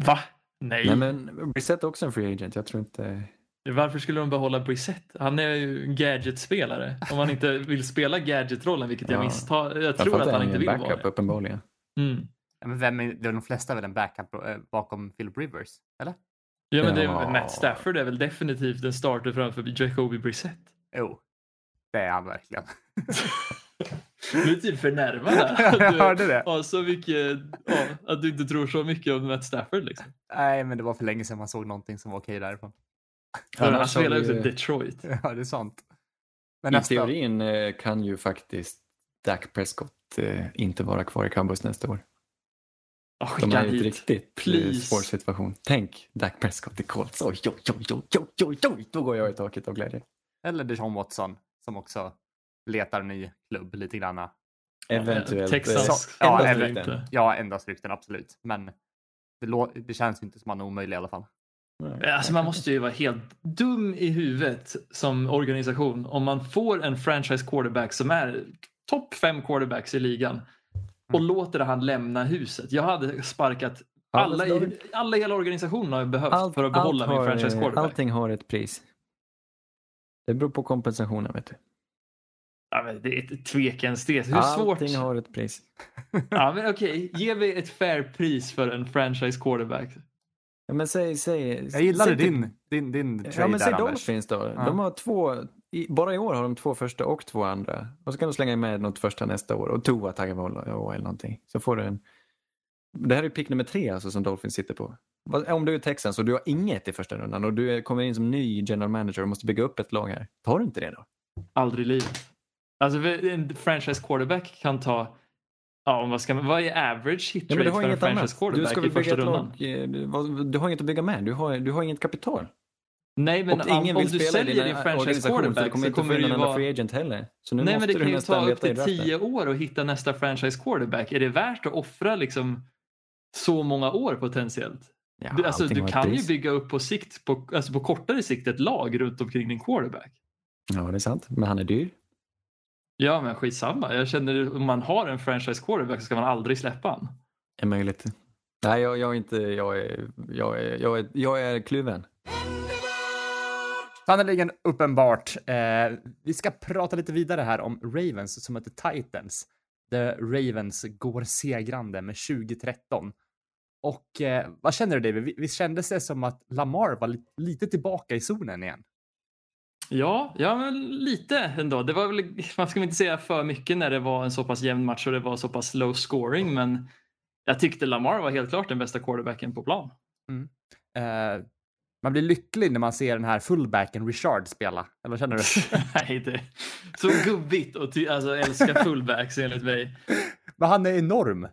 Va? Nej. Nej men Brissett är också en free agent, jag tror inte... Varför skulle de behålla Brissett? Han är ju en gadget-spelare. Om han inte vill spela gadget-rollen, vilket jag Ja. misstar. Jag tror att han inte vill backup vara det. uppenbarligen. Mm. Ja, Men vem är, det är de flesta är väl en backup eh, bakom Philip Rivers? Eller? Ja, men det, Ja. Matt Stafford är väl definitivt en starter framför Jacoby Brissett. Jo, det är han verkligen. Du är typ förnärmad. Jag hörde det. har så mycket, ja, att du inte tror så mycket om Matt Stafford. Liksom. Nej, men det var för länge sedan man såg någonting som var okej därifrån. Han har spelar också i Detroit. Ja, det är sant. Men I nästa, teorin eh, kan ju faktiskt Dak Prescott eh, inte vara kvar i Cowboys nästa år. Oh, De är i hit. ett riktigt eh, Please. svår situation. Tänk Dak Prescott i Colts. Oj, oj, oj, oj, oj, oj, oj. Då går jag i taket av glädje. eller Deshaun Watson som också letar ny klubb lite granna. Eventuellt. Texans Så- ja, endast inte. Ja, endast rykten, absolut. Men det, det känns ju inte som han är omöjlig i alla fall. Alltså man måste ju vara helt dum i huvudet som organisation om man får en franchise quarterback som är topp fem quarterbacks i ligan och Mm. låter han lämna huset. Jag hade sparkat alla, i, alla i hela organisationen har behövt Allt, för att behålla min har, franchise quarterback. Allting har ett pris. Det beror på kompensationen, vet du. Ja, men det är ett tvekens det. Hur svårt? Allting har ett pris. Ja, men okej, ge mig ett fair pris för en franchise quarterback. Ja, men säg, säg, Jag gillade säg typ- din, din, din trade Ja, men där, säg Anders. Dolphins då. Ja. De har två, i, bara i år har de två första och två andra. Och så kan du slänga med något första nästa år och Tua Tagovailoa eller någonting. Så får du en... Det här är pick nummer tre alltså som Dolphins sitter på. Om du är Texans och du har inget i första rundan och du kommer in som ny general manager och måste bygga upp ett lag här. Tar du inte det då? Aldrig i livet. Alltså en franchise quarterback kan ta, ja vad ska man, vad är average hit Ja, men rate du har för en franchise. Du quarterback ska i första rundan? lag. eh, Du, du har inget att bygga med. Du har, du har inget kapital. Nej men om, om du säljer din franchise organisationer så du quarterback kommer inte kommer en ju vara free agent heller. Så nu Nej men det du kan ju ta upp till tio år att hitta nästa franchise quarterback. Är det värt att offra liksom så många år potentiellt? Ja, Du, alltså, du kan ju bygga upp på sikt, på, alltså på kortare sikt ett lag runt omkring din quarterback. Ja, det är sant. Men han är dyr. Ja men skitsamma. Jag känner om man har en franchise quarterback så ska man aldrig släppa han. är möjligt. Nej, jag, jag är inte... Jag är, jag är, jag är, jag är kluven. Sannerligen uppenbart. Eh, vi ska prata lite vidare här om Ravens som heter Titans. Där Ravens går segrande med 2013. Och eh, vad känner du David? Vi- Visst kändes det som att Lamar var li- lite tillbaka i zonen igen? Ja, ja men lite ändå. Det var väl, man ska inte säga för mycket när det var en så pass jämn match och det var så pass low scoring men jag tyckte Lamar var helt klart den bästa quarterbacken på plan. Eh, man blir lycklig när man ser den här fullbacken Richard spela. Eller vad känner du? Nej, det så gubbigt och ty- alltså, älska fullbacks enligt mig. Men han är enorm.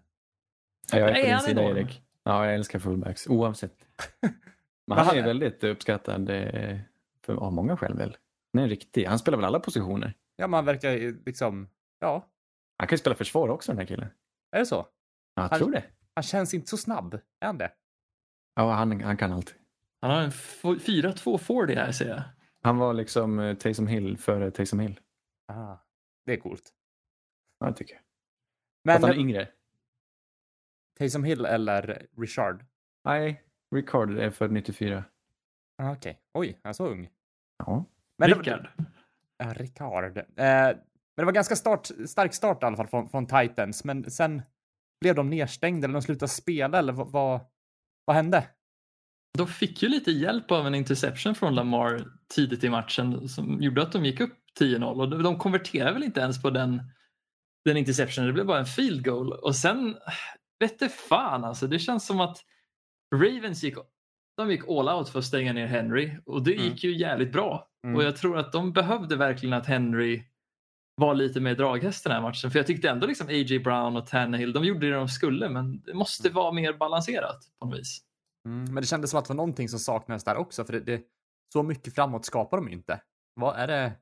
Ja, jag är Nej, på din han är sida, enorm. Erik. Ja, jag älskar fullbacks, oavsett. Men han han är är- väldigt uppskattad eh, för ja, många själv väl. Han är en riktig. Han spelar väl alla positioner. Ja, man verkar ju liksom, ja, Han kan ju spela försvar också den här killen. är det så? Ja, jag Han- tror det. Han känns inte så snabb, är han det? Ja, han, han kan allt. Han har en f- 4-2-40 här ser jag. Han var liksom eh, Taysom Hill före Taysom Hill. Ah, det är coolt. Ja, det tycker jag. Men Att han är yngre. Taysom Hill eller Richard? Nej, Ricard är född 94. Ah, Okej, oj, han är så ung. Ja. Men det- Rickard. Ja, Ricard. Eh, men det var ganska start, stark start i alla fall från, från Titans, men sen blev de nedstängda eller de slutade spela eller vad, vad, vad hände? De fick ju lite hjälp av en interception från Lamar tidigt i matchen som gjorde att de gick upp 10-0 och de- de konverterade väl inte ens på den, den interceptionen. Det blev bara en field goal och sen vette fan alltså. Det känns som att Ravens gick, de gick all out för att stänga ner Henry och det Mm. gick ju jävligt bra. Mm. Och jag tror att de behövde verkligen att Henry var lite mer draghäst den här matchen. För jag tyckte ändå liksom A.J. Brown och Tannehill, de gjorde det de skulle men det måste vara mer balanserat på något vis. Mm, men det kändes som att det var någonting som saknades där också, för det, det, så mycket framåt skapar de ju inte. Vad är det?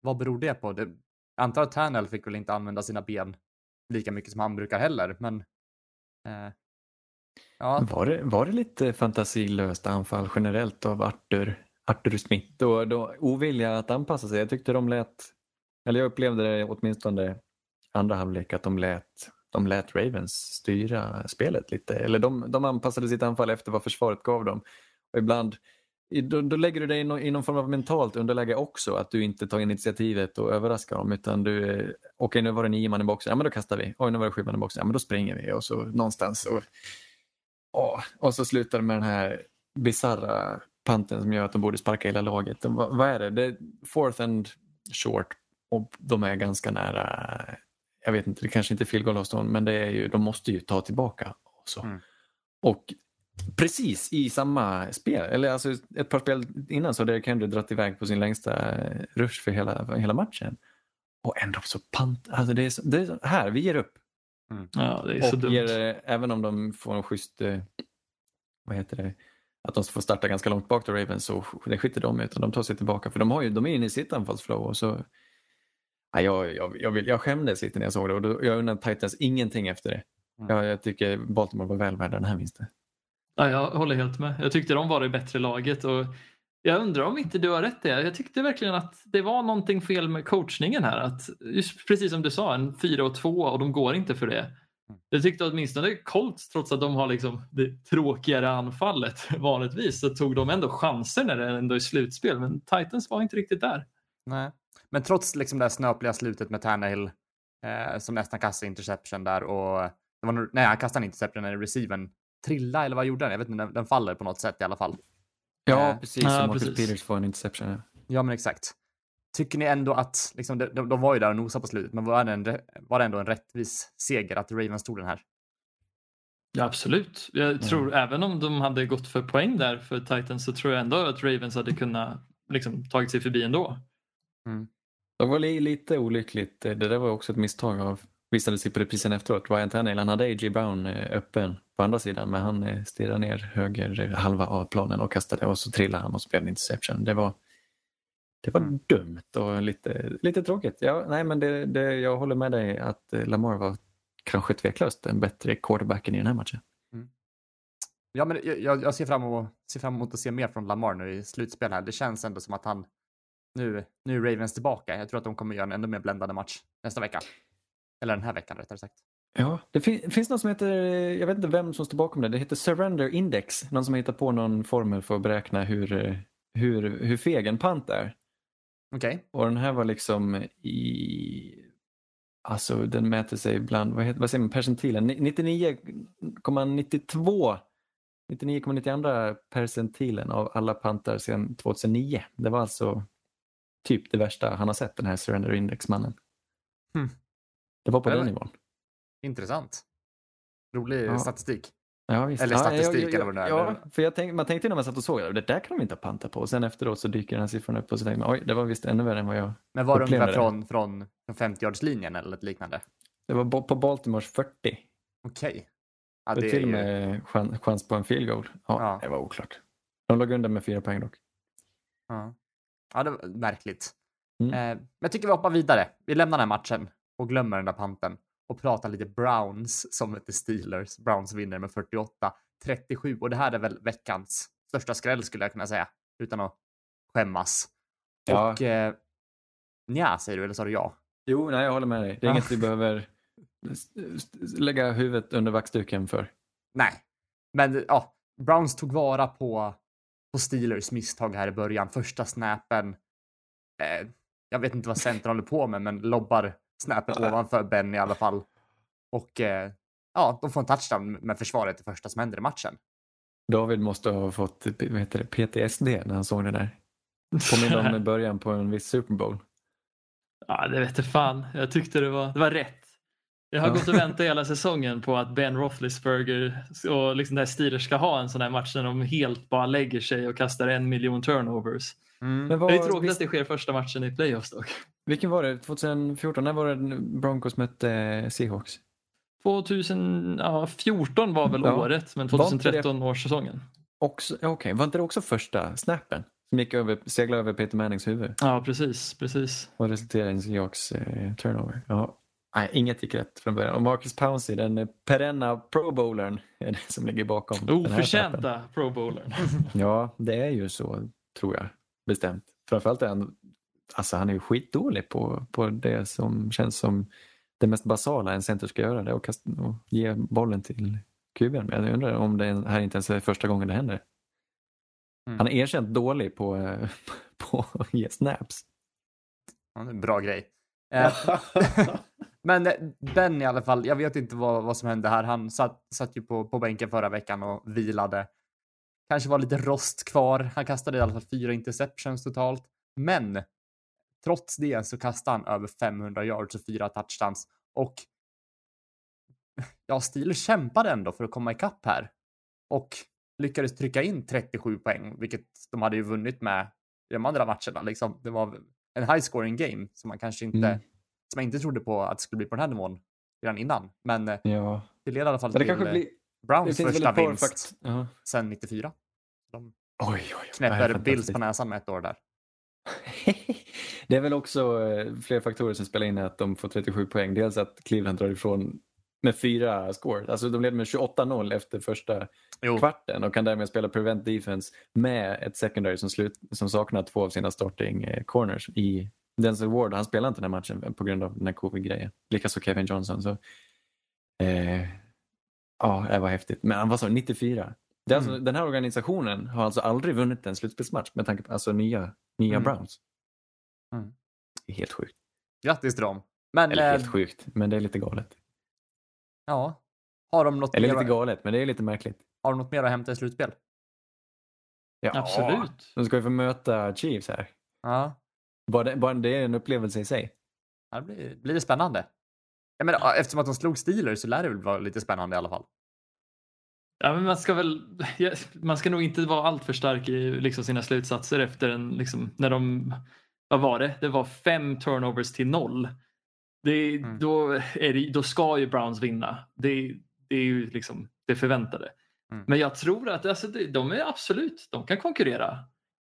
Vad beror det på? Det, jag antar att Tannel fick väl inte använda sina ben lika mycket som han brukar heller, men eh, ja, Var, det, var det lite fantasilöst anfall generellt av Arthur, Arthur Smith och då ovilja att anpassa sig? Jag tyckte de lät, eller jag upplevde det åtminstone andra halvlek att de lät, de lät Ravens styra spelet lite. Eller de, de anpassade sitt anfall efter vad försvaret gav dem. Och ibland då, då lägger du dig i någon, i någon form av mentalt underläge också, att du inte tar initiativet och överraskar dem utan du, okej okej nu var det nio man i boxen, ja men då kastar vi. Oj nu var det sju man i boxen, ja men då springer vi och så någonstans. Och, och, och så slutar det med den här bizarra panten som gör att de borde sparka hela laget. De, vad, vad är det? Det är fourth and short och de är ganska nära. Jag vet inte, det kanske inte är field goal avstånd men det är ju, de måste ju ta tillbaka. Och, så. Mm. och precis i samma spel, eller alltså ett par spel innan så hade Henry dratt iväg på sin längsta rush för hela, för hela matchen. Och ändå så pant, alltså det är, så, det är så, här, vi ger upp. Ja, det är så Och dumt. ger, eh, även om de får en schysst, eh, vad heter det, att de får starta ganska långt bak till Ravens så det skiter de i, utan de tar sig tillbaka för de, har ju, de är inne i sitt anfallsflow och så ja, jag, jag, jag, vill, jag skämdes lite när jag såg det och då, jag undrar Titans ingenting efter det. Mm. Jag, jag tycker Baltimore var väl värda den här vinsten. Ja, jag håller helt med. Jag tyckte de var det bättre laget och jag undrar om inte du har rätt det. Jag tyckte verkligen att det var någonting fel med coachningen här. Att just precis som du sa, en 4 och 2 och de går inte för det. Jag tyckte åtminstone Colts, trots att de har liksom det tråkigare anfallet vanligtvis, så tog de ändå chanser när det ändå är slutspel. Men Titans var inte riktigt där. nej. Men trots liksom det här snöpliga slutet med Tannehill eh, som nästan kastade interception där och det var, nog- nej, han kastade en interception när receiven trilla eller vad gjorde den? Jag vet inte, den, den faller på något sätt i alla fall. Ja, Eh, precis. ja, som precis. Peters får en interception. ja. Ja, men exakt. Tycker ni ändå att, liksom, de, de, de var ju där och nosade på slutet, men var det, en, var det ändå en rättvis seger att Ravens tog den här? Ja, absolut. Jag tror även om de hade gått för poäng där för Titans så tror jag ändå att Ravens hade kunnat liksom, tagit sig förbi ändå. Det var li- lite olyckligt. Det där var också ett misstag av visade sig på reprisen efteråt. Ryan Tannehill han hade A.J. Brown eh, öppen på andra sidan men han eh, stirrade ner höger halva av planen och kastade och så trillade han och så blev det interception. Det var, det var Mm. dumt och lite, lite tråkigt. Ja, nej, men det, det, jag håller med dig att eh, Lamar var kanske tveklöst den bättre quarterbacken i den här matchen. Ja, men jag, jag ser, fram emot, ser fram emot att se mer från Lamar nu i slutspel här. Det känns ändå som att han nu, nu är Ravens tillbaka. Jag tror att de kommer göra en ännu mer bländande match nästa vecka. Eller den här veckan rättare sagt. Ja, det fin- finns något som heter, jag vet inte vem som står bakom det, det heter Surrender Index. Någon som har hittat på någon formel för att beräkna hur, eh, hur, hur feg en pant är. Okej. Och den här var liksom i... Alltså den mäter sig bland, vad, heter, vad säger man, percentilen? Ni- 99,92 99,92 percentilen av alla pantar sedan 2009. Det var alltså typ det värsta han har sett, den här Surrender Index-mannen. Hmm. Det var på Ja, den nivån. Intressant. Rolig Ja. statistik. Ja, visst. Eller statistik ja, eller vad det är. Ja, för jag tänk, man tänkte när man satt och såg det, det där kan de inte ha pantat på. Och sen efteråt så dyker den här siffran upp och så tänker man, oj, det var visst ännu värre än vad jag... Men var det ungefär från, från, från 50-yardslinjen eller ett liknande? Det var på Baltimores 40. Okej. Ja, det det till är och ju... med chans, chans på en field goal. Ja, Ja. Det var oklart. De låg under med fyra poäng dock. Ja, ja det var märkligt. Mm. Eh, men jag tycker vi hoppar vidare. Vi lämnar den här matchen och glömmer den där panten och pratar lite Browns som möter Steelers. Browns vinner med 48-37 och det här är väl veckans största skräll skulle jag kunna säga utan att skämmas. Ja. Och eh, nja, säger du eller sa du ja? Jo, nej, jag håller med dig. Det är Ja. inget vi behöver lägga huvudet under vaxduken för. Nej, men ja, Browns tog vara på, på Steelers misstag här i början. Första snappen. Eh, jag vet inte vad centern håller på med, men lobbar snappen ovanför Ben i alla fall. Och eh, ja, de får en touchdown med försvaret det första som händer i matchen. David måste ha fått vad heter det, PTSD när han såg det där. Påminner om början på en viss Super Bowl. Ja, det vet jag fan. Jag tyckte det var, det var rätt. Jag har Ja. gått och väntat hela säsongen på att Ben Roethlisberger och liksom det här Steelers ska ha en sån här match när de helt bara lägger sig och kastar en miljon turnovers. Mm. Men vad, det är tråkigt visst- att det sker första matchen i playoffs dock. Vilken var det? 2014? När var det Broncos mötte eh, Seahawks? 2014 var väl Ja. året, men Var inte det- 2013 års säsongen. Okej, var inte det också första snappen? Som gick över, seglade över Peter Mannings huvud Ja, precis. precis. och resulterade i en Seahawks eh, turnover. Ja. Nej, inget gick rätt från början. Och Marcus Pouncey, den eh, perenna pro bowlern, är det som ligger bakom den här. Oförtjänta pro bowlern. Ja, det är ju så, tror jag. Bestämt. Framförallt är han, alltså han är ju skitdålig på, på det som känns som det mest basala en center ska göra. Det är att kasta, och ge bollen till kuben. Men jag undrar om det här inte ens är första gången det händer. Mm. Han är erkänt dålig på, eh, på att ge snaps. Ja, det är en bra grej. Men eh, Ben i alla fall, jag vet inte vad, vad som hände här. Han satt, satt ju på, på bänken förra veckan och vilade. Kanske var lite rost kvar. Han kastade i alla fall fyra interceptions totalt. Men trots det så kastade han över 500 yards och fyra touchdowns. Och ja, Steelers kämpade ändå för att komma ikapp här. Och lyckades trycka in 37 poäng, vilket de hade ju vunnit med i de andra matcherna. Liksom, det var en high scoring game som man kanske inte, Mm som jag inte trodde på att det skulle bli på den här nivån redan innan. Men eh, Ja, det leder i alla fall det till eh, blir... Browns första vinst fakt... Ja. sedan 94. De Oj, oj, knäpper Bills på näsan med ett år där. det är väl också eh, fler faktorer som spelar in att de får 37 poäng. Dels att Cleveland drar ifrån med fyra score. Alltså de leder med 28-0 efter första Jo, kvarten och kan därmed spela prevent defense med ett secondary som, slut, som saknar två av sina starting corners i Denzel Ward. Han spelar inte den här matchen på grund av den här covid-grejen. Likaså Kevin Johnson. Så, eh, ja, det var häftigt. Men vad sa du, 94? Det alltså, Mm. Den här organisationen har alltså aldrig vunnit en slutspelsmatch med tanke på alltså, nya, nya Mm. Browns. Det är helt sjukt. Grattis till dem. Men Eller eh, helt sjukt, men det är lite galet. ja, har de, något Eller mer, lite galet, men det är lite märkligt. har de något mer att hämta i slutspel? Ja, Absolut. De ska ju få möta Chiefs här. Ja, Bara det, bara det är en upplevelse i sig. det blir, blir det spännande. Jag menar, eftersom att de slog Steelers så lär det väl vara lite spännande i alla fall. Ja, men man ska väl, ja, man ska nog inte vara alltför stark i liksom, sina slutsatser efter en, liksom, när de, vad var det? Det var fem turnovers till noll. Det, Mm. då, är det, då ska ju Browns vinna. Det, det är ju liksom det förväntade. Mm. Men jag tror att alltså, de är absolut, de kan konkurrera.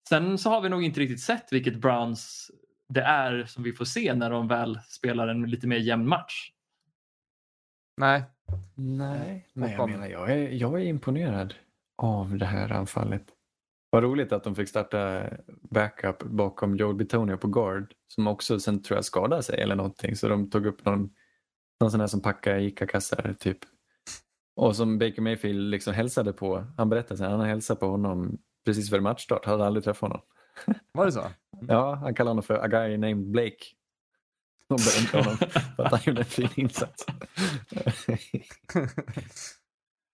Sen så har vi nog inte riktigt sett vilket Browns det är som vi får se när de väl spelar en lite mer jämn match. Nej, Nej, men jag menar, jag är, jag är imponerad av det här anfallet. Vad roligt att de fick starta backup bakom Joel Bitonio på guard som också sen tror jag skadade sig eller någonting så de tog upp någon, någon sån här som packar ICA-kassar typ. Och som Baker Mayfield liksom hälsade på, han berättade sen, han hälsade på honom precis före matchstart, hade aldrig träffat honom. var det så? Ja, han kallade honom för a guy named Blake. De berömde honom för att han gjorde en fin insats. ja.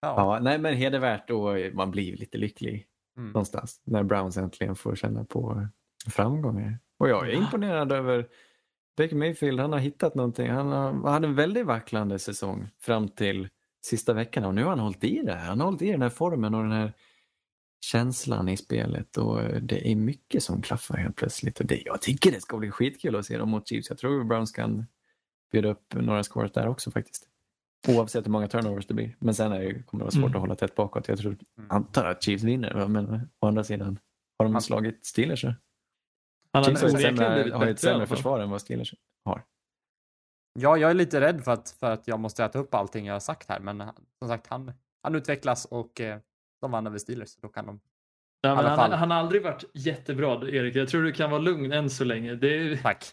Ja, nej men hedervärt och man blir lite lycklig Mm. någonstans när Browns äntligen får känna på framgångar. Och jag är imponerad över Baker Mayfield, han har hittat någonting. Han, har, han hade en väldigt vacklande säsong fram till sista veckorna och nu har han hållit i det. här. Han har hållit i den här formen och den här känslan i spelet och det är mycket som klaffar helt plötsligt. Och det, jag tycker det ska bli skitkul att se dem mot Chiefs. Jag tror Browns kan bjuda upp några scores där också faktiskt. Oavsett hur många turnovers det blir. Men sen är det, kommer det vara svårt Mm. att hålla tätt bakåt. Jag tror, Mm. antar att Chiefs vinner. Men å andra sidan, har de slagit Steelers? Han Chiefs har sämre, har ett sämre försvar än vad Steelers har. Ja, jag är lite rädd för att, för att jag måste äta upp allting jag har sagt här, men som sagt, han, han utvecklas och eh, de vann över Steelers. så Då kan de... Ja, men han, han har aldrig varit jättebra, Erik. Jag tror du kan vara lugn än så länge. Det, Tack.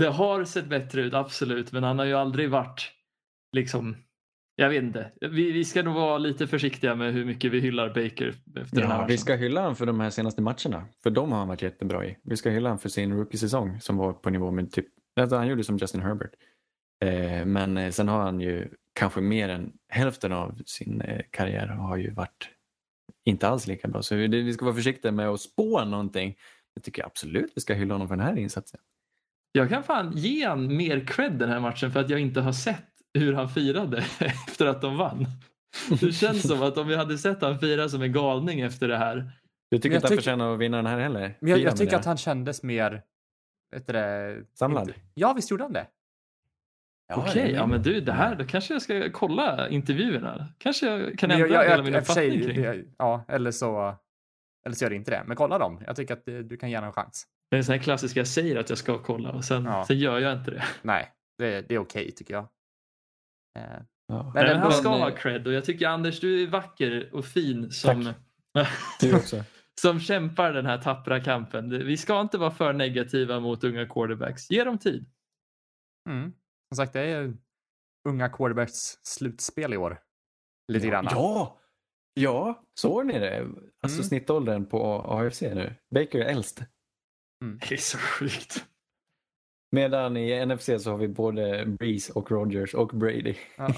det har sett bättre ut, absolut, men han har ju aldrig varit liksom jag vet inte. Vi, vi ska nog vara lite försiktiga med hur mycket vi hyllar Baker efter den här Ja, matchen. vi ska hylla honom för de här senaste matcherna. För de har han varit jättebra i. Vi ska hylla honom för sin rookie-säsong som var på nivå med typ, alltså han gjorde som Justin Herbert. Eh, men eh, sen har han ju kanske mer än hälften av sin eh, karriär har ju varit inte alls lika bra. Så vi, det- vi ska vara försiktiga med att spå någonting. Jag tycker absolut vi ska hylla honom för den här insatsen. Jag kan fan ge han mer cred den här matchen för att jag inte har sett hur han firade efter att de vann. Det känns som att om vi hade sett han fira som en galning efter det här. Du tycker jag inte han förtjänar att vinna den här heller? Men jag, jag tycker det. att han kändes mer... Vet det? Samlad? inte- Ja, visst gjorde han det? Ja, Okej, ja men du, det här, då kanske jag ska kolla intervjuerna. Kanske jag kan ändra jag, jag, hela min uppfattning kring. det- Ja, eller så... Eller så gör det inte det. Men kolla dem. Jag tycker att du kan ge en chans. Det är en sån här klassisk, jag säger att jag ska kolla och sen, Ja. sen gör jag inte det. Nej, det, det är okej tycker jag. Eh, Ja. Men Men, han ska ha eh, cred och jag tycker Anders, du är vacker och fin som, som kämpar den här tappra kampen. Vi ska inte vara för negativa mot unga quarterbacks. Ge dem tid. mm. Som sagt, det är unga quarterbacks slutspel i år. Lite grann. Ja, ja, såg ni det? Alltså Mm. snittåldern på AFC nu. Baker är äldst. Det är så sjukt. Medan i NFC så har vi både Breeze och Rogers och Brady. Ja.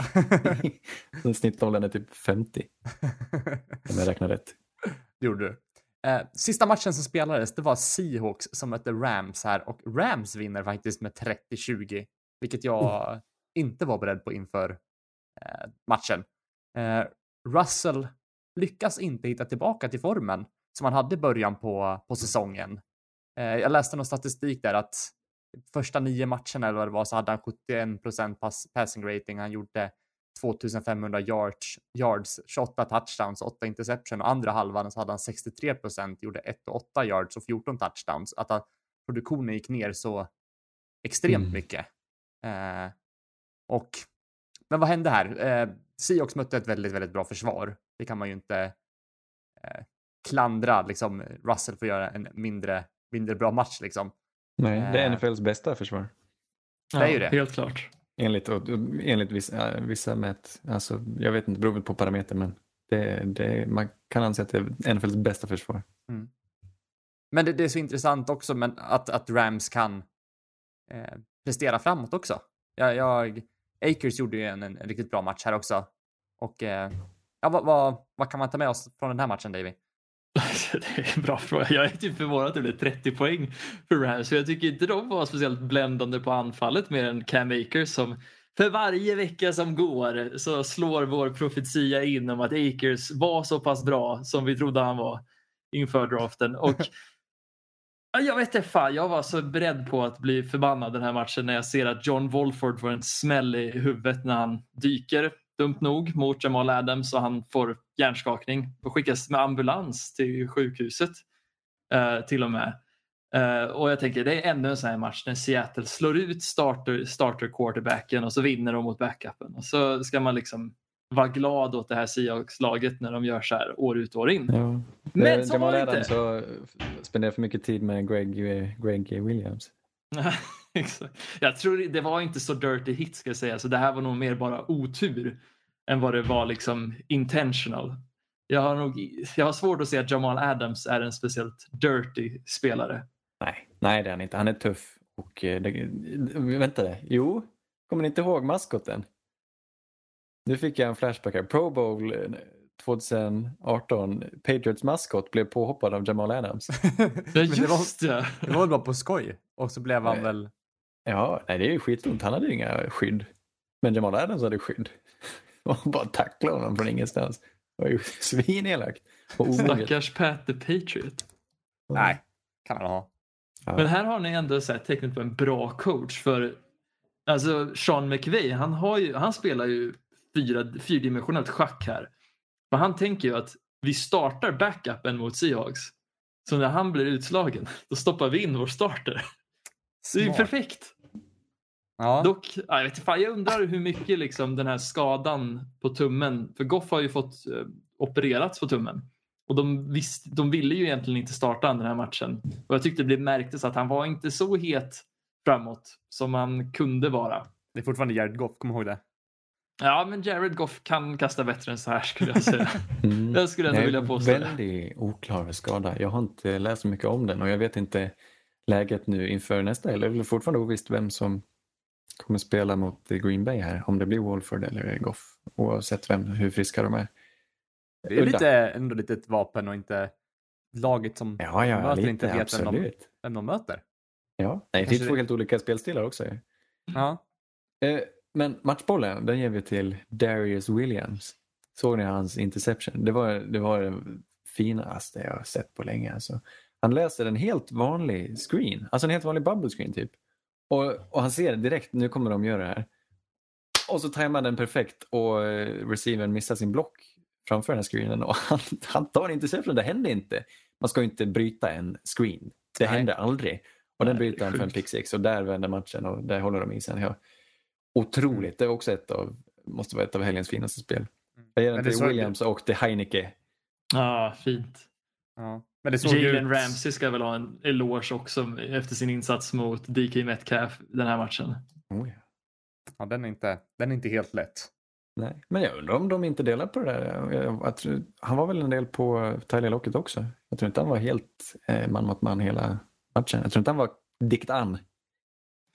så snittåldern är typ 50 om jag räknar rätt. Det gjorde du. Eh, sista matchen som spelades, det var Seahawks som mötte Rams här och Rams vinner faktiskt med 30-20, vilket jag inte var beredd på inför eh, matchen. Eh, Russell lyckas inte hitta tillbaka till formen som han hade i början på, på säsongen. Eh, jag läste någon statistik där att första nio matcherna eller vad det var så hade han 71 pass, passing rating. Han gjorde 2500 yards, yards, 28 touchdowns, 8 interception och andra halvan så hade han 63 procent, gjorde 1 och 8 yards och 14 touchdowns. Att han, produktionen gick ner så extremt Mm. mycket. Eh, och, men vad hände här? Eh, Seahawks mötte ett väldigt, väldigt bra försvar. Det kan man ju inte eh, klandra liksom Russell för att göra en mindre, mindre bra match liksom. Nej, det är Eh. NFLs bästa försvar. Det är ju det. Helt klart. Enligt, enligt vissa, vissa mät. Alltså, jag vet inte, väl på parameter men det, det, man kan anse att det är NFLs bästa försvar. Men det, det är så intressant också men att, att Rams kan eh, prestera framåt också. Jag, jag, Akers gjorde ju en, en riktigt bra match här också. Och eh, ja, vad, vad, vad kan man ta med oss från den här matchen, Davy? Det är en bra fråga. Jag är typ förvånad att det blev 30 poäng för Rams. Jag tycker inte de var speciellt bländande på anfallet mer än Cam Akers som för varje vecka som går så slår vår profetia in om att Akers var så pass bra som vi trodde han var inför draften. Och jag vet inte fan, jag var så beredd på att bli förbannad den här matchen när jag ser att John Wolford får en smäll i huvudet när han dyker dumt nog mot Jamal Adams och han får hjärnskakning och skickas med ambulans till sjukhuset eh, till och med. Eh, och jag tänker det är ännu en sån här match när Seattle slår ut starter, starter quarterbacken och så vinner de mot backupen och så ska man liksom vara glad åt det här Seahawks-laget när de gör så här år ut och år in. Ja. Men så var Jamal det Adams inte. har spenderat för mycket tid med Greg, eh, Greg Williams. Jag tror det var inte så dirty hit ska jag säga, så det här var nog mer bara otur än vad det var liksom intentional. Jag har, nog, jag har svårt att se att Jamal Adams är en speciellt dirty spelare. Nej, nej det är han inte. Han är tuff. Och, eh, det, vänta det. Jo, kommer ni inte ihåg maskoten? Nu fick jag en flashback här. Pro Bowl eh, 2018, Patriots maskot blev påhoppad av Jamal Adams. Ja, Men det var- just det. Var väl bara på skoj. Och så blev han Nej. väl... Ja, nej det är ju skitont. Han hade inga skydd. Men Jamal Adams hade skydd. Och bara tacklade honom från ingenstans. Det var ju svinelakt. Stackars Pat the Patriot. Nej, kan han ha. Ja. Men här har ni ändå sett tecknet på en bra coach. För alltså Sean McVay, han, har ju, han spelar ju fyra, fyrdimensionellt schack här. Men han tänker ju att vi startar backupen mot Seahawks. Så när han blir utslagen, då stoppar vi in vår starter. Det är ju perfekt. Ja. Dock, ja, jag, vet fan, jag undrar hur mycket liksom, den här skadan på tummen, för Goff har ju fått eh, opererats på tummen. Och de, visst, de ville ju egentligen inte starta den här matchen. Och jag tyckte det märktes att han var inte så het framåt som han kunde vara. Det är fortfarande Jared Goff, kom ihåg det. Ja, men Jared Goff kan kasta bättre än så här skulle jag säga. Mm. Jag skulle ändå Nej, vilja påstå det. Väldigt oklar skada. Jag har inte läst så mycket om den och jag vet inte läget nu inför nästa helg. Det är fortfarande ovisst vem som kommer spela mot Green Bay här. Om det blir Wolford eller Goff. Oavsett vem, hur friska de är. Det är lite, ändå lite ett vapen och inte laget som Ja, ja, möter lite, inte vet vem de, absolut. vem de möter. Ja, nej, det är två helt olika spelstilar också. Ja. Eh, men matchbollen, den ger vi till Darius Williams. Såg ni hans interception? Det var det, var det finaste jag har sett på länge. Alltså. Han läser en helt vanlig screen, alltså en helt vanlig bubble screen typ. Och, och han ser direkt, nu kommer de göra det här. Och så tajmar den perfekt och eh, receivern missar sin block framför den här screenen och han, han tar interception, det händer inte. Man ska ju inte bryta en screen, det Nej. händer aldrig. Och den bryter han för en pick six och där vänder matchen och där håller de i sen. Otroligt, det är också ett av, måste vara ett av helgens finaste spel. Jag ger den det till Williams och till Heineke. Ja, fint. ja. Men det såg ju Jalen ut... Ramsey ska väl ha en eloge också efter sin insats mot DK Metcalf den här matchen. Oh, ja. Ja, den, är inte, den är inte helt lätt. Nej. Men jag undrar om de inte delar på det där. Jag, jag tror, han var väl en del på Tyler Lockett också. Jag tror inte han var helt eh, man mot man hela matchen. Jag tror inte han var dikt an.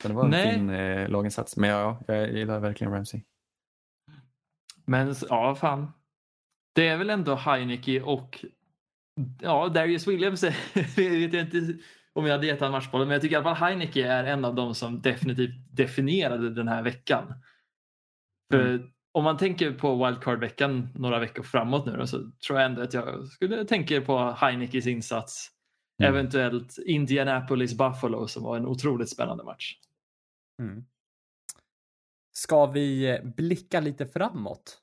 Det var en Nej. fin eh, laginsats. Men ja, jag gillar verkligen Ramsey. Men ja, fan. Det är väl ändå Heineke och ja, Darius Williams. är- jag vet inte om jag hade gett han matchbollen, men jag tycker i alla fall Heineke är en av dem som definitivt definierade den här veckan. För om man tänker på wildcard-veckan några veckor framåt nu då, så tror jag ändå att jag skulle tänka på Heinekes insats. Mm. Eventuellt Indianapolis Buffalo som var en otroligt spännande match. Mm. Ska vi blicka lite framåt?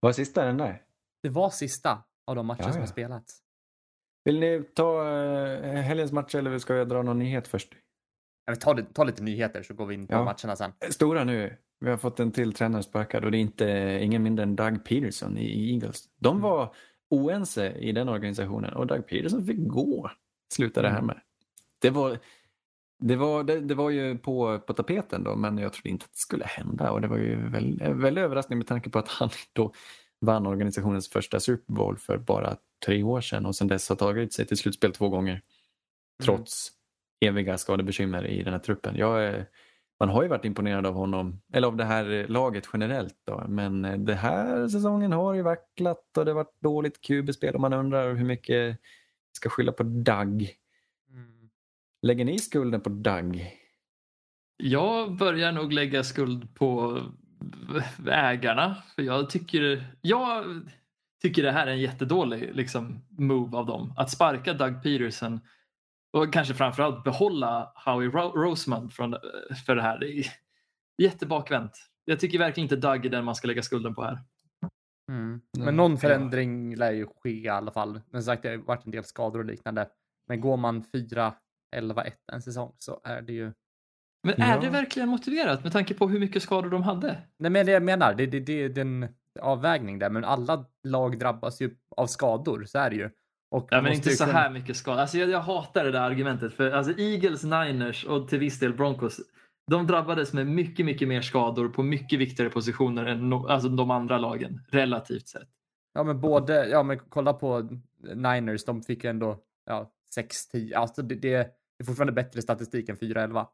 Var sista den där? Det var sista av de matcher Ja, som har spelats. Vill ni ta eh, helgens match eller ska jag dra någon nyhet först? Ja, det- tar lite nyheter så går vi in på Ja. matcherna sen. Stora nu. Vi har fått en till tränare sparkad och det är inte ingen mindre än Doug Peterson i Eagles. De Mm. var oense i den organisationen och Doug Peterson fick gå, slutade det här Mm. med. Det var, det var, det, det var ju på, på tapeten då, men jag trodde inte att det skulle hända och det var ju väl, väldigt överraskning med tanke på att han då vann organisationens första Super Bowl för bara tre år sedan och sedan dess har tagit sig till slutspel två gånger. Trots eviga skadebekymmer i den här truppen. Jag man har ju varit imponerad av honom, eller av det här laget generellt då, men eh, det här säsongen har ju vacklat och det har varit dåligt QB-spel och man undrar hur mycket ska skylla på Doug. Mm. Lägger ni skulden på Doug? Jag börjar nog lägga skuld på ägarna. För jag tycker, jag tycker det här är en jättedålig liksom, move av dem. Att sparka Doug Peterson och kanske framförallt behålla Howie Ro- Rosemond från, för det här. Det är jättebakvänt. Jag tycker verkligen inte Doug är den man ska lägga skulden på här. Mm. Ja, Men någon förändring lär ju ske i alla fall. Men som sagt, det har varit en del skador och liknande. Men går man 4-11-1 en säsong så är det ju... Men är Ja. det verkligen motiverat med tanke på hur mycket skador de hade? Nej men det jag menar, det, det, det är en avvägning där. Men alla lag drabbas ju av skador, så är det ju. Och Ja, men inte så kunna- här mycket skador. Alltså, jag, jag hatar det där argumentet. För alltså, Eagles, Niners och till viss del Broncos de drabbades med mycket, mycket mer skador på mycket viktigare positioner än no, alltså, de andra lagen, relativt sett. Ja men både, ja men kolla på Niners, de fick ju ändå ja, 6-10. Alltså det, det det är fortfarande bättre statistik än 4-11.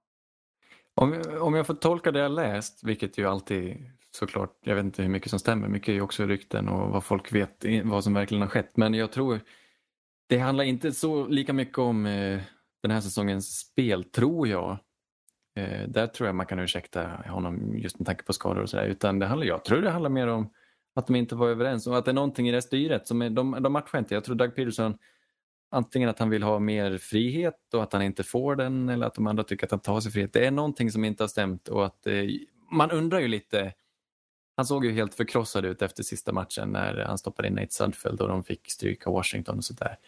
Om, om jag får tolka det jag läst, vilket ju alltid såklart, jag vet inte hur mycket som stämmer, mycket är ju också rykten och vad folk vet, vad som verkligen har skett. Men jag tror, det handlar inte så lika mycket om eh, den här säsongens spel, tror jag. Eh, där tror jag man kan ursäkta honom just med tanke på skador och sådär. Utan det handlar, jag tror det handlar mer om att de inte var överens och att det är någonting i det styret som är, de, de matchar inte. Jag tror Doug Peterson antingen att han vill ha mer frihet och att han inte får den eller att de andra tycker att han tar sig frihet. Det är någonting som inte har stämt och att eh, man undrar ju lite. Han såg ju helt förkrossad ut efter sista matchen när han stoppade in Nate Sudfeld och de fick stryka Washington och sådär.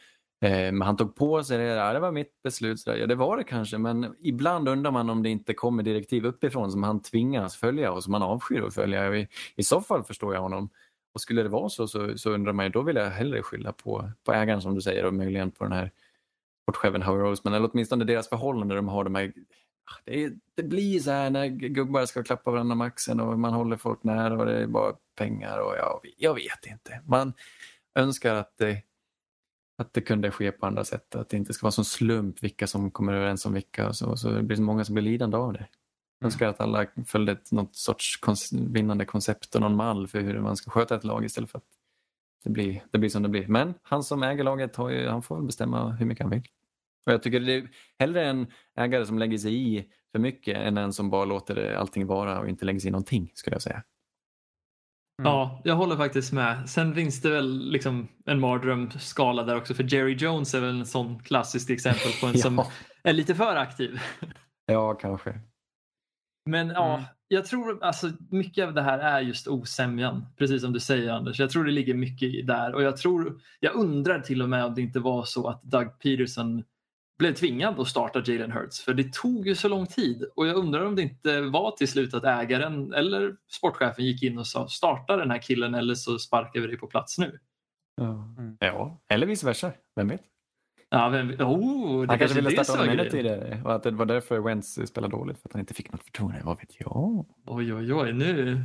Eh, men han tog på sig det, ja, det var mitt beslut. Ja, det var det kanske, men ibland undrar man om det inte kommer direktiv uppifrån som han tvingas följa och som han avskyr att följa. I, I så fall förstår jag honom. Och skulle det vara så, så, så undrar man ju, då vill jag hellre skylla på, på ägaren som du säger och möjligen på den här sportchefen Howie Roseman eller åtminstone deras förhållande. De har de här, ah, det, är, det blir så här när gubbar ska klappa varandra om axeln och man håller folk nära och det är bara pengar och jag, jag vet inte. Man önskar att det, att det kunde ske på andra sätt. Att det inte ska vara sån slump vilka som kommer överens om vilka och så, så det blir så många som blir lidande av det. Jag önskar att alla följde ett, något sorts kons- vinnande koncept och någon mall för hur man ska sköta ett lag istället för att det blir, det blir som det blir. Men han som äger laget har ju, han får väl bestämma hur mycket han vill. Och jag tycker det är hellre en ägare som lägger sig i för mycket än en som bara låter allting vara och inte lägger sig i någonting skulle jag säga. Mm. Ja, jag håller faktiskt med. Sen finns det väl liksom en mardrömsskala där också för Jerry Jones är väl en sån klassiskt exempel på en som Ja. är lite för aktiv. Ja, kanske. Men ja, Mm. jag tror alltså mycket av det här är just osämjan. Precis som du säger Anders. Jag tror det ligger mycket där och jag tror, jag undrar till och med om det inte var så att Doug Peterson blev tvingad att starta Jalen Hurts. För det tog ju så lång tid och jag undrar om det inte var till slut att ägaren eller sportchefen gick in och sa starta den här killen eller så sparkar vi dig på plats nu. Ja. Mm. ja, eller vice versa. Vem vet? Ja, men, oh, det Han kanske ville är det starta honom ännu tidigare och att det var därför Wentz spelade dåligt för att han inte fick något förtroende. Vad vet jag? Oj, oj, oj, nu.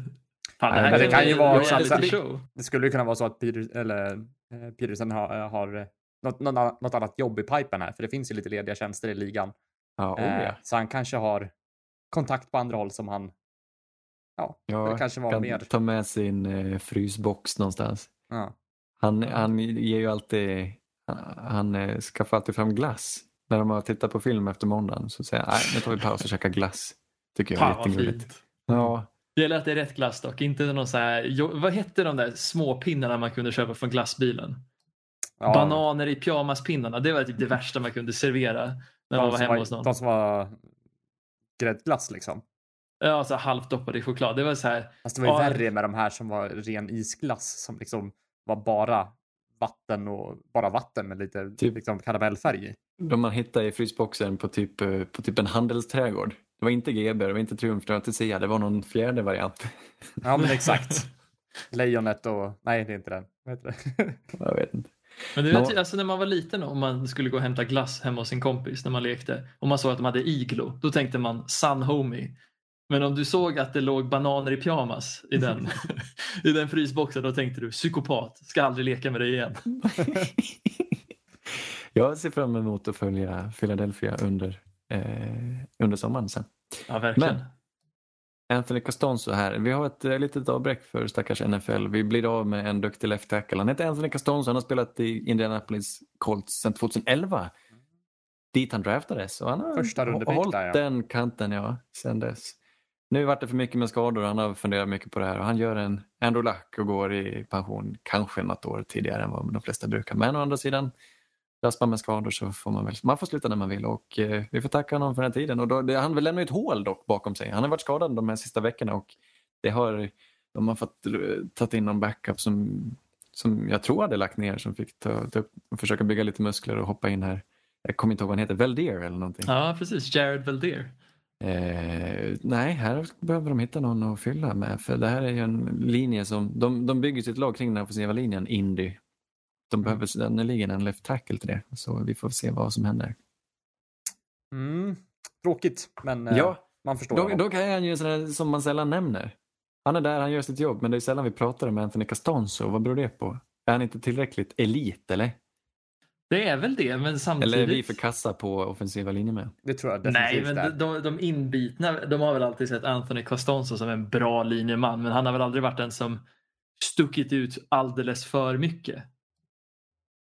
Fan, Nej, men det kan ju vara show. Det skulle ju kunna vara så att Peter, eller, eh, Peterson har, har eh, något, något, annat- något annat jobb i pipen här, för det finns ju lite lediga tjänster i ligan. Ja, oh, Eh, ja. Så han kanske har kontakt på andra håll som han, ja, ja det kanske var kan mer. ta med sin eh, frysbox någonstans. Ja. Han, han ger ju alltid, han eh, skaffar alltid fram glass. När de har tittat på film efter måndagen så säger han, nej nu tar vi paus och käkar glass. Tycker jag är jättegulligt. Ja, Det gäller att det är rätt glass dock. Inte någon så här, vad hette de där små pinnarna man kunde köpa från glassbilen? Ja, Bananer i pyjamaspinnarna. Det var typ det värsta man kunde servera när man de var som hemma hos någon. De som var gräddglass liksom. Ja, så halvt doppade i choklad. Det var så här. Fast det var ju Ja. värre med de här som var ren isglass som liksom var bara vatten och bara vatten med lite Typ. liksom karamellfärg i. de man hittade i frysboxen på typ, eh, på typ en handelsträdgård. Det var inte GB, det var inte Triumf, det var inte Sia, det var någon fjärde variant. Ja men exakt. Lejonet och, nej det är inte den. Vad heter det? Jag vet inte. Men Nå- vet, alltså när man var liten och man skulle gå och hämta glass hemma hos sin kompis när man lekte och man såg att de hade iglo, då tänkte man sun homie. Men om du såg att det låg bananer i pyjamas i den, i den frysboxen, då tänkte du psykopat, ska aldrig leka med dig igen. Jag ser fram emot att följa Philadelphia under eh, under sommaren sen. Ja, verkligen. Men- Anthony Castonzo här. Vi har ett eh, litet avbräck för stackars NFL. Vi blir av med en duktig left tackle. Han heter Anthony Castonzo. Han har spelat i Indianapolis Colts sedan 2011. Dit han draftades. Och han har Första hållit där, ja. den kanten ja, sen dess. Nu vart det för mycket med skador. Han har funderat mycket på det här. Och han gör en Andrew Luck och går i pension kanske något år tidigare än vad de flesta brukar. Men å andra sidan Dras man med skador så får man väl, man får sluta när man vill och eh, vi får tacka honom för den här tiden. Och då, det, han lämnar ju ett hål dock bakom sig. Han har varit skadad de här sista veckorna och det har, de har fått ta tagit in någon backup som, som jag tror hade lagt ner som fick ta, ta upp försöka bygga lite muskler och hoppa in här. Jag kommer inte ihåg vad han heter, Veldier eller någonting. Ja, precis. Jared Veldier. Eh, nej, här behöver de hitta någon att fylla med. För det här är ju en linje som, de, de bygger sitt lag kring den offensiva linjen, Indy. De behöver sannoliken en left tackle till det. Så vi får se vad som händer. Mm. Tråkigt, men eh, Ja, man förstår. Då, honom. då är han ju en sån där som man sällan nämner. Han är där, han gör sitt jobb, men det är sällan vi pratar om Anthony Castonzo. Vad beror det på? Är han inte tillräckligt elit eller? Det är väl det, men samtidigt... Eller är vi för kassa på offensiva linjemän? Det tror jag Nej, definitivt men är. de, de, de inbitna, de har väl alltid sett Anthony Costanzo som en bra linjeman, men han har väl aldrig varit den som stuckit ut alldeles för mycket.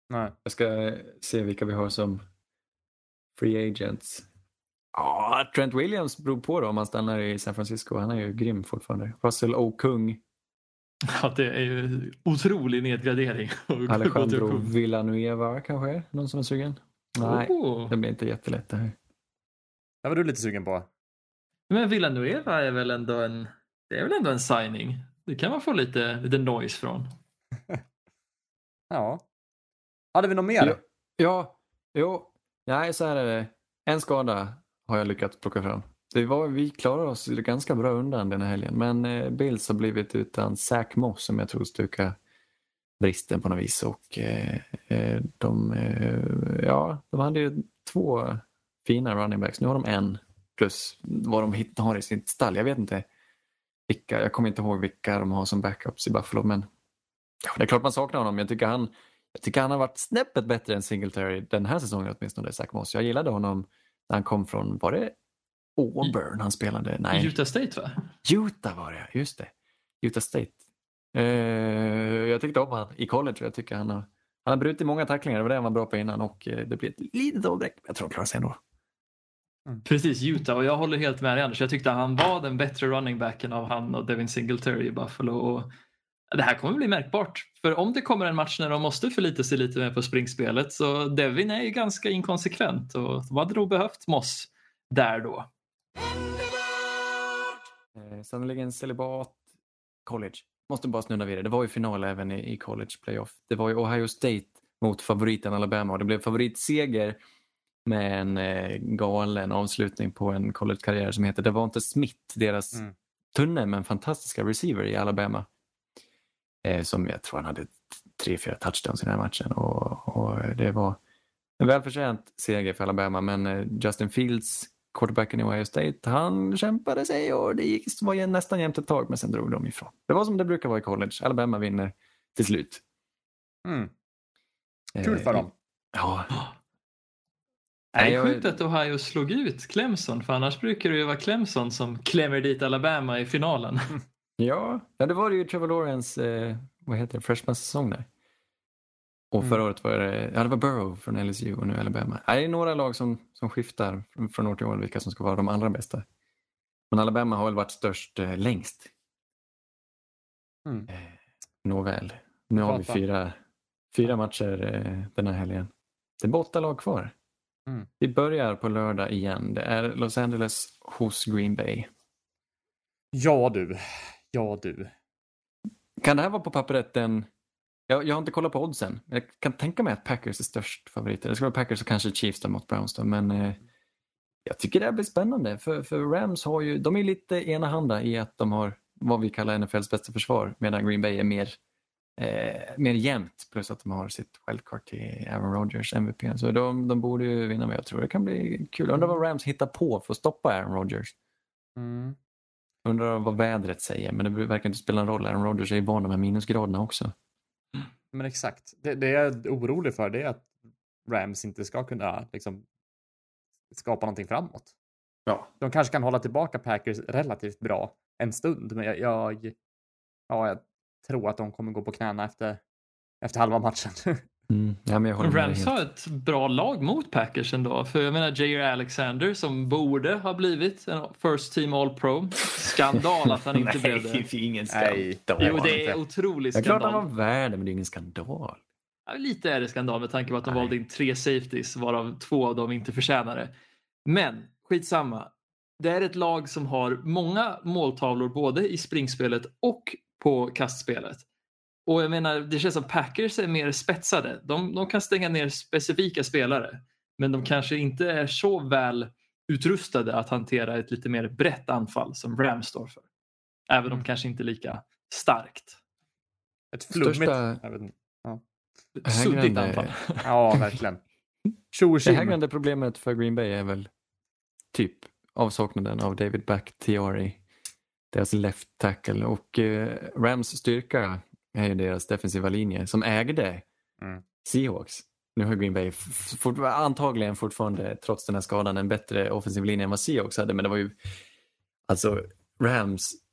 Nej. Jag ska se vilka vi har som free agents. Ja, Trent Williams beror på då om han stannar i San Francisco. Han är ju grym fortfarande. Russell Okung, Ja, det är ju otrolig nedgradering. Alejandro Villanueva kanske? Någon som är sugen? Nej, Oh. det blir inte jättelätt det här. Det var du lite sugen på. Men Villanueva är väl ändå en, det är väl ändå en signing. Det kan man få lite, lite noise från. Ja. Hade vi något mer? Ja, ja, jo, nej så här är det. En skada har jag lyckats plocka fram. Det var, vi klarade oss ganska bra undan den här helgen, men eh, Bills har blivit utan Zach Moss som jag tror stukar bristen på något vis. Och, eh, eh de, eh, ja, de hade ju två fina running backs. Nu har de en plus vad de hit- har i sitt stall. Jag vet inte vilka, jag kommer inte ihåg vilka de har som backups i Buffalo, men ja, det är klart man saknar honom. Jag tycker han jag tycker han har varit snäppet bättre än Singletary den här säsongen åtminstone, Zach Moss. Jag gillade honom när han kom från, var det Auburn han spelade? Nej, Utah State va? Utah var det, just det. Utah State. Eh, jag tyckte om han i college jag tycker han har, han har brutit många tacklingar, det var det han var bra på innan och eh, det blir ett litet avbräck. Jag tror han klarar sig ändå. Precis, Utah. Och jag håller helt med dig Anders. Jag tyckte han var den bättre running backen av han och Devin Singletary i Buffalo. Och det här kommer bli märkbart. För om det kommer en match när de måste förlita sig lite mer på springspelet så Devin är ju ganska inkonsekvent och de hade nog behövt Moss där då. Eh, sannoliken celibat college. Måste bara snudda vid det. Det var ju final även i, i college playoff. Det var ju Ohio State mot favoriten Alabama och det blev favoritseger med en eh, galen avslutning på en collegekarriär som heter Devonta Smith, deras Mm. tunne men fantastiska receiver i Alabama. Eh, som jag tror han hade tre, fyra touchdowns i den här matchen och, och det var en välförtjänt seger för Alabama men eh, Justin Fields quarterbacken i Ohio State, han kämpade sig och det gick, var ju nästan jämnt ett tag men sen drog de ifrån. Det var som det brukar vara i college, Alabama vinner till slut. Mm. Kul för Eh, dem. Ja, Det är sjukt att Ohio slog ut Clemson för annars brukar det ju vara Clemson som klämmer dit Alabama i finalen. ja. ja det var det ju Trevor Lawrence, eh, vad heter det, freshman-säsong där. Och förra Mm. året var det, ja det var Burrow från LSU och nu Alabama. Det är några lag som, som skiftar från, år till år vilka som ska vara de allra bästa. Men Alabama har väl varit störst eh, längst. Mm. Eh, Nåväl, nu har vi fyra, fyra matcher eh, den här helgen. Det är bara åtta lag kvar. Mm. Vi börjar på lördag igen. Det är Los Angeles hos Green Bay. Ja du. Ja du. Kan det här vara på pappret en... Jag, jag har inte kollat på oddsen. Jag kan tänka mig att Packers är störst favoriter. Det ska vara Packers och kanske Chiefs då mot Browns då. Men eh, jag tycker det här blir spännande. För, för Rams har ju, de är lite enahanda i att de har vad vi kallar NFLs bästa försvar. Medan Green Bay är mer, eh, mer jämnt. Plus att de har sitt wildcard till Aaron Rodgers, MVP. Så de, de borde ju vinna. Men jag tror det kan bli kul. Undrar vad Rams hittar på för att stoppa Aaron Rodgers. Mm. Undrar vad vädret säger. Men det verkar inte spela någon roll. Aaron Rodgers är ju van de här minusgraderna också. Men exakt. Det, det jag är orolig för det är att Rams inte ska kunna liksom skapa någonting framåt. Ja. De kanske kan hålla tillbaka Packers relativt bra en stund, men jag, jag, ja, jag tror att de kommer gå på knäna efter, efter halva matchen. Mm. Ja, Rams har ett bra lag mot Packers ändå. För jag menar Jair Alexander som borde ha blivit en First Team All Pro. Skandal att han inte blev det. Nej, det är ingen Nej. skandal. Jo, det är otrolig Det är klart han skandal. var värd men det är ingen skandal. Ja, lite är det skandal med tanke på att de Nej. valde in tre safeties varav två av dem inte förtjänar det. Men skitsamma. Det är ett lag som har många måltavlor både i springspelet och på kastspelet. Och jag menar, det känns som Packers är mer spetsade. De, de kan stänga ner specifika spelare. Men de kanske inte är så väl utrustade att hantera ett lite mer brett anfall som Rams står för. Även om kanske inte lika starkt. Ett flummigt... Största- inte. Suddigt anfall. Ja, verkligen. Det hägrande problemet för Green Bay är väl typ avsaknaden av David Bakhtiari, deras left tackle och eh, Rams styrka är ju deras defensiva linje som ägde Mm. Seahawks. Nu har Green Bay fort, antagligen fortfarande trots den här skadan en bättre offensiv linje än vad Seahawks hade men det var ju alltså Rams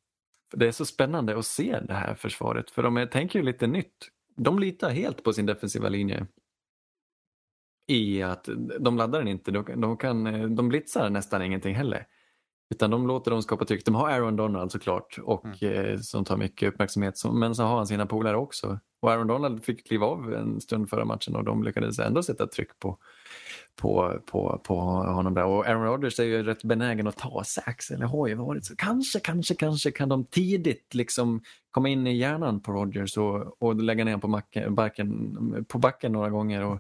det är så spännande att se det här försvaret för de är, tänker ju lite nytt. De litar helt på sin defensiva linje i att de laddar den inte. De, de, kan, de blitzar nästan ingenting heller. Utan de låter dem skapa tryck. De har Aaron Donald såklart och eh, som tar mycket uppmärksamhet. Som, men så har han sina polare också. Och Aaron Donald fick kliva av en stund förra matchen och de lyckades ändå sätta tryck på, på, på, på honom där. Och Aaron Rodgers är ju rätt benägen att ta sax eller har ju varit så. Kanske, kanske, kanske kan de tidigt liksom komma in i hjärnan på Rodgers och, och lägga ner på, macken, backen, på backen några gånger och,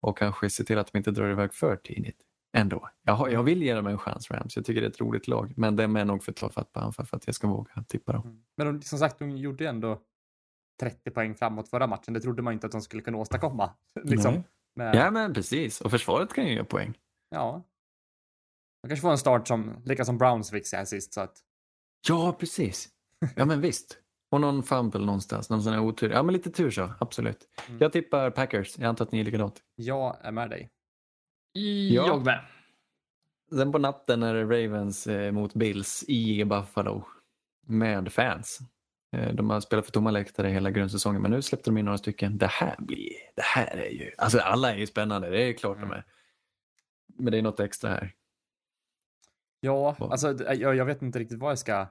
och kanske se till att de inte drar iväg för tidigt. Ändå. Jag, jag vill ge dem en chans Rams. Jag tycker det är ett roligt lag. Men de är nog för tafatt på anfall för att jag ska våga tippa dem. Men de, som sagt, de gjorde ändå 30 poäng framåt förra matchen. Det trodde man inte att de skulle kunna åstadkomma. liksom. Med, Ja men precis. Och försvaret kan ju göra poäng. ja. De kanske får en start som, lika som Browns fick här sist. Så att, Ja precis. Ja men visst. Och någon fumble någonstans. Någon sån här otur. Ja men lite tur så. Absolut. Mm. Jag tippar Packers. Jag antar att ni är likadant. jag är med dig. Ja. Jag med. Sen på natten är det Ravens eh, mot Bills i Buffalo med fans. Eh, de har spelat för tomma läktare hela grundsäsongen men nu släppte de in några stycken. Det här blir, det här är ju, alltså alla är ju spännande, det är klart de är. Men det är något extra här. Ja, alltså jag, jag vet inte riktigt vad jag ska,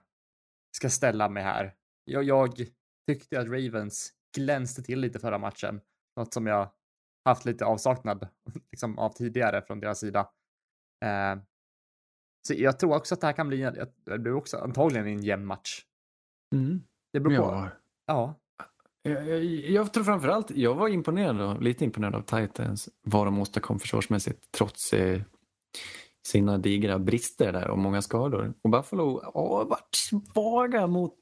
ska ställa mig här. Jag, jag tyckte att Ravens glänste till lite förra matchen. Något som jag haft lite avsaknad liksom, av tidigare från deras sida. Eh, så jag tror också att det här kan bli, en- det blir också antagligen en jämn match. Det beror på. Ja. Ja. Jag, jag, jag tror framförallt, jag var imponerad, av, lite imponerad av Titans, vad de åstadkom försvarsmässigt trots eh, sina digra brister där och många skador. Och Buffalo har varit svaga mot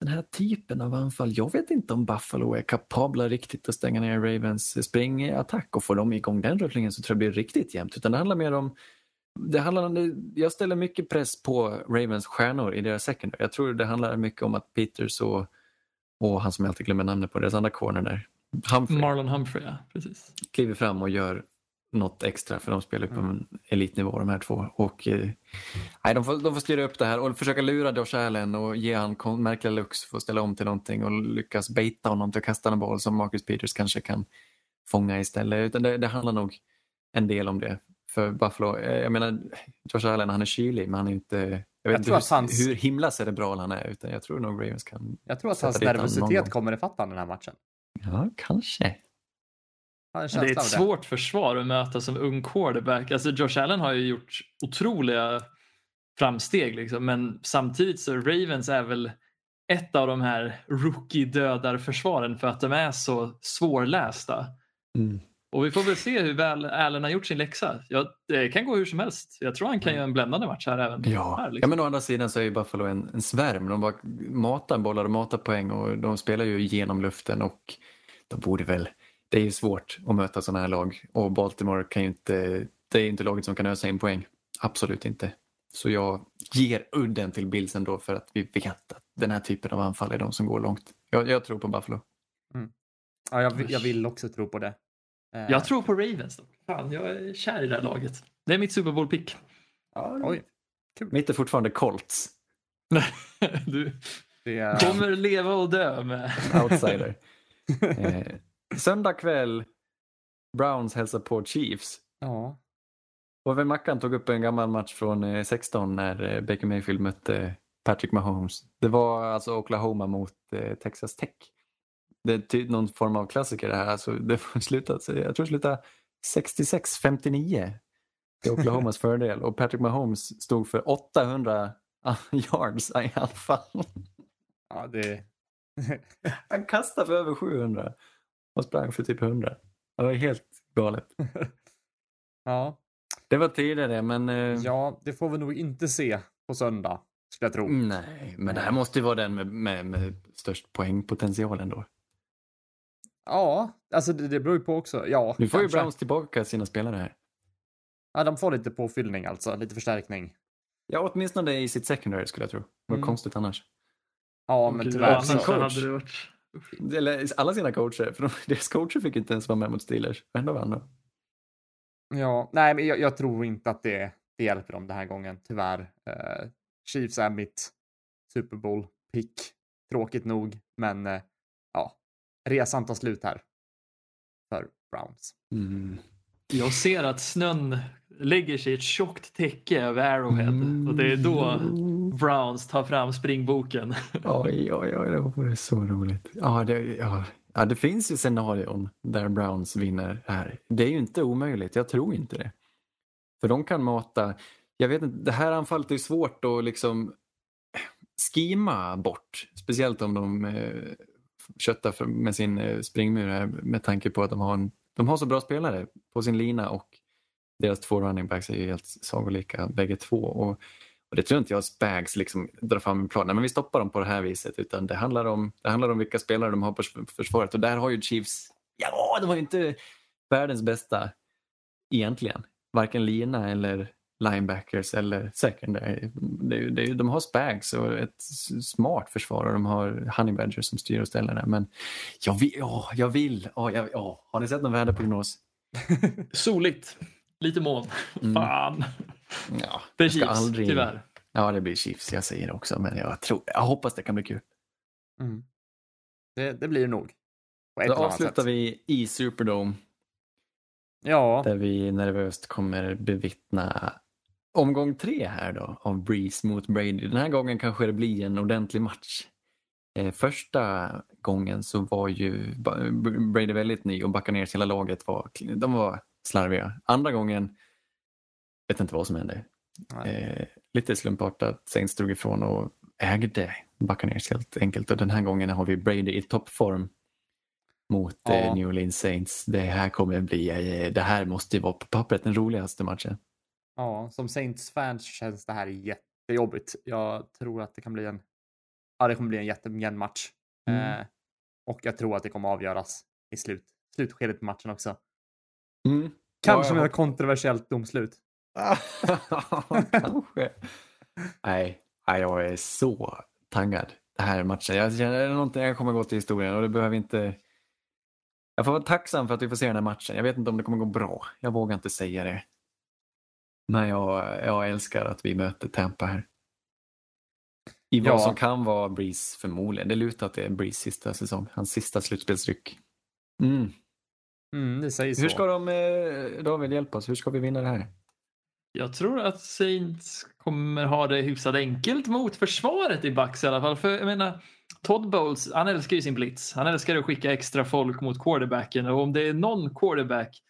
den här typen av anfall. Jag vet inte om Buffalo är kapabla riktigt att stänga ner Ravens springattack och får de igång den rullningen så tror jag det blir riktigt jämnt. Utan det handlar mer om det handlar om, jag ställer mycket press på Ravens stjärnor i deras secondary. Jag tror det handlar mycket om att Peters och, och han som jag alltid glömmer namnet på, deras andra corner där, Humphrey, Marlon Humphrey, ja. Precis. kliver fram och gör något extra för de spelar ju på en elitnivå de här två. Och, eh, nej, de, får, de får styra upp det här och försöka lura Josh Allen och ge han kon- märkliga looks för att ställa om till någonting och lyckas baita honom till att kasta en boll som Marcus Peters kanske kan fånga istället. Utan det, det handlar nog en del om det. För Buffalo, eh, jag menar Josh Allen han är kylig men han är inte, jag vet Jag inte hur, hans- hur himla cerebral han är utan jag tror nog Ravens kan, Jag tror att hans han nervositet kommer ifatta den här matchen. ja kanske. Det är ett svårt försvar att möta som ung quarterback. Alltså Josh Allen har ju gjort otroliga framsteg liksom, men samtidigt så Ravens är väl ett av de här rookie-dödar-försvaren för att de är så svårlästa. Mm. Och vi får väl se hur väl Allen har gjort sin läxa. Ja, det kan gå hur som helst. Jag tror han kan göra en bländande match här även. Ja. här, ja, liksom. men å andra sidan så är ju Buffalo en, en svärm. De bara matar bollar och matar poäng och de spelar ju genom luften och de borde väl... Det är ju svårt att möta sådana här lag och Baltimore kan ju inte... Det är inte laget som kan ösa in poäng. Absolut inte. Så jag ger udden till Bills ändå för att vi vet att den här typen av anfall är de som går långt. Jag, jag tror på Buffalo. Ja, jag, vill- jag vill också tro på det. Eh, Jag tror på Ravens. Då. Fan, jag är kär i det här laget. Det är mitt Super Bowl-pick. Oj. Mitt är fortfarande Colts. du Det är... kommer leva och dö med... Outsider. eh, söndag kväll, Browns hälsar på Chiefs. Ja. Och väl Mackan tog upp en gammal match från eh, 16 när eh, Baker Mayfield mötte Patrick Mahomes. Det var alltså Oklahoma mot eh, Texas Tech. Det är ty- någon form av klassiker det här. Alltså, det får sluta, jag tror det slutade 66-59 till Oklahomas fördel och Patrick Mahomes stod för 800 yards i anfall. ja, det... Han kastade för över 700 och sprang för typ 100. Det var helt galet. ja. Det var tidigare men eh, ja, det får vi nog inte se på söndag, skulle jag tro. nej, men det här måste ju vara den med, med, med störst poängpotential ändå. Ja, alltså det, det beror ju på också. Ja, Nu får ju kanske. Browns tillbaka sina spelare här. Ja, de får lite påfyllning alltså, lite förstärkning. Ja, åtminstone i sitt secondary skulle jag tro. Det var Mm. konstigt annars. Ja, men tyvärr annars sin så... hade det varit... Eller alla sina coacher, för de, deras coacher fick inte ens vara med mot Steelers. Ändå vann de. Ja, nej, men jag, jag tror inte att det, det hjälper dem den här gången, tyvärr. Uh, Chiefs är mitt Super Bowl-pick, tråkigt nog, men eh, ja, resan tar slut här för Browns. Mm. Jag ser att snön lägger sig ett tjockt täcke över Arrowhead och det är då Browns tar fram springboken. Oj, oj, oj, det vore så roligt. Ja det, ja, ja, det finns ju scenarion där Browns vinner här. Det är ju inte omöjligt, jag tror inte det. För de kan mata, jag vet inte, det här anfallet är svårt att liksom eh, skima bort. Speciellt om de eh, köttar för, med sin eh, springmur här, med tanke på att de har, en, de har så bra spelare på sin lina och deras två running backs är ju helt sagolika bägge två. Och, och det tror inte jag Spags liksom drar fram en plan. Nej, men vi stoppar dem på det här viset. Utan det handlar om, det handlar om vilka spelare de har på förs- försvaret. Och där har ju Chiefs, ja, de har ju inte världens bästa egentligen. Varken lina eller linebackers eller secondary. Det det de har Spags och ett smart försvar och de har Honey Badger som styr och ställer där. Men jag vill, ja, jag vill. Ja, jag, ja. Har ni sett någon väderprognos? Soligt. Lite moln. Mm. Fan. Ja, Det är jag ska Chiefs, aldrig- tyvärr. Ja, det blir Chiefs. Jag säger det också, men jag, tror, jag hoppas det kan bli kul. Mm. Det, det blir det nog. Då avslutar sätt. vi i Superdome Ja, där vi nervöst kommer bevittna omgång tre här då av Breeze mot Brady. Den här gången kanske det blir en ordentlig match. Eh, första gången så var ju Brady väldigt ny och backade ner hela laget. Var, de var slarviga. Andra gången vet inte vad som hände. Eh, lite slumpartat. Saints drog ifrån och ägde Buccaneers helt enkelt. Och den här gången har vi Brady i toppform mot Ja. eh, New Orleans Saints. Det här kommer bli, eh, det här måste ju vara på pappret den roligaste matchen. ja, som Saints-fans känns det här jättejobbigt. Jag tror att det kan bli en, ja, det kommer bli en jättemjämn match. Mm. Eh, och jag tror att det kommer avgöras i slut, slutskedet på matchen också. Mm. Kanske Ja, med ett kontroversiellt domslut. Kanske. Nej, jag är så taggad. Det här är matchen. Jag känner någonting jag kommer gå till historien och det behöver inte... Jag får vara tacksam för att vi får se den här matchen. Jag vet inte om det kommer gå bra. Jag vågar inte säga det. Men jag, jag älskar att vi möter Tampa här. I vad Ja. som kan vara Breeze förmodligen. Det lutar att det är Breeze sista säsong. Hans sista slutspelsryck. Mm. Mm, det sägs Hur ska de, eh, David, hjälpa oss? Hur ska vi vinna det här? Jag tror att Saints kommer ha det hyfsat enkelt mot försvaret i Bucks i alla fall. För jag menar, Todd Bowles, han älskar ju sin blitz. Han älskar att skicka extra folk mot quarterbacken och om det är någon quarterback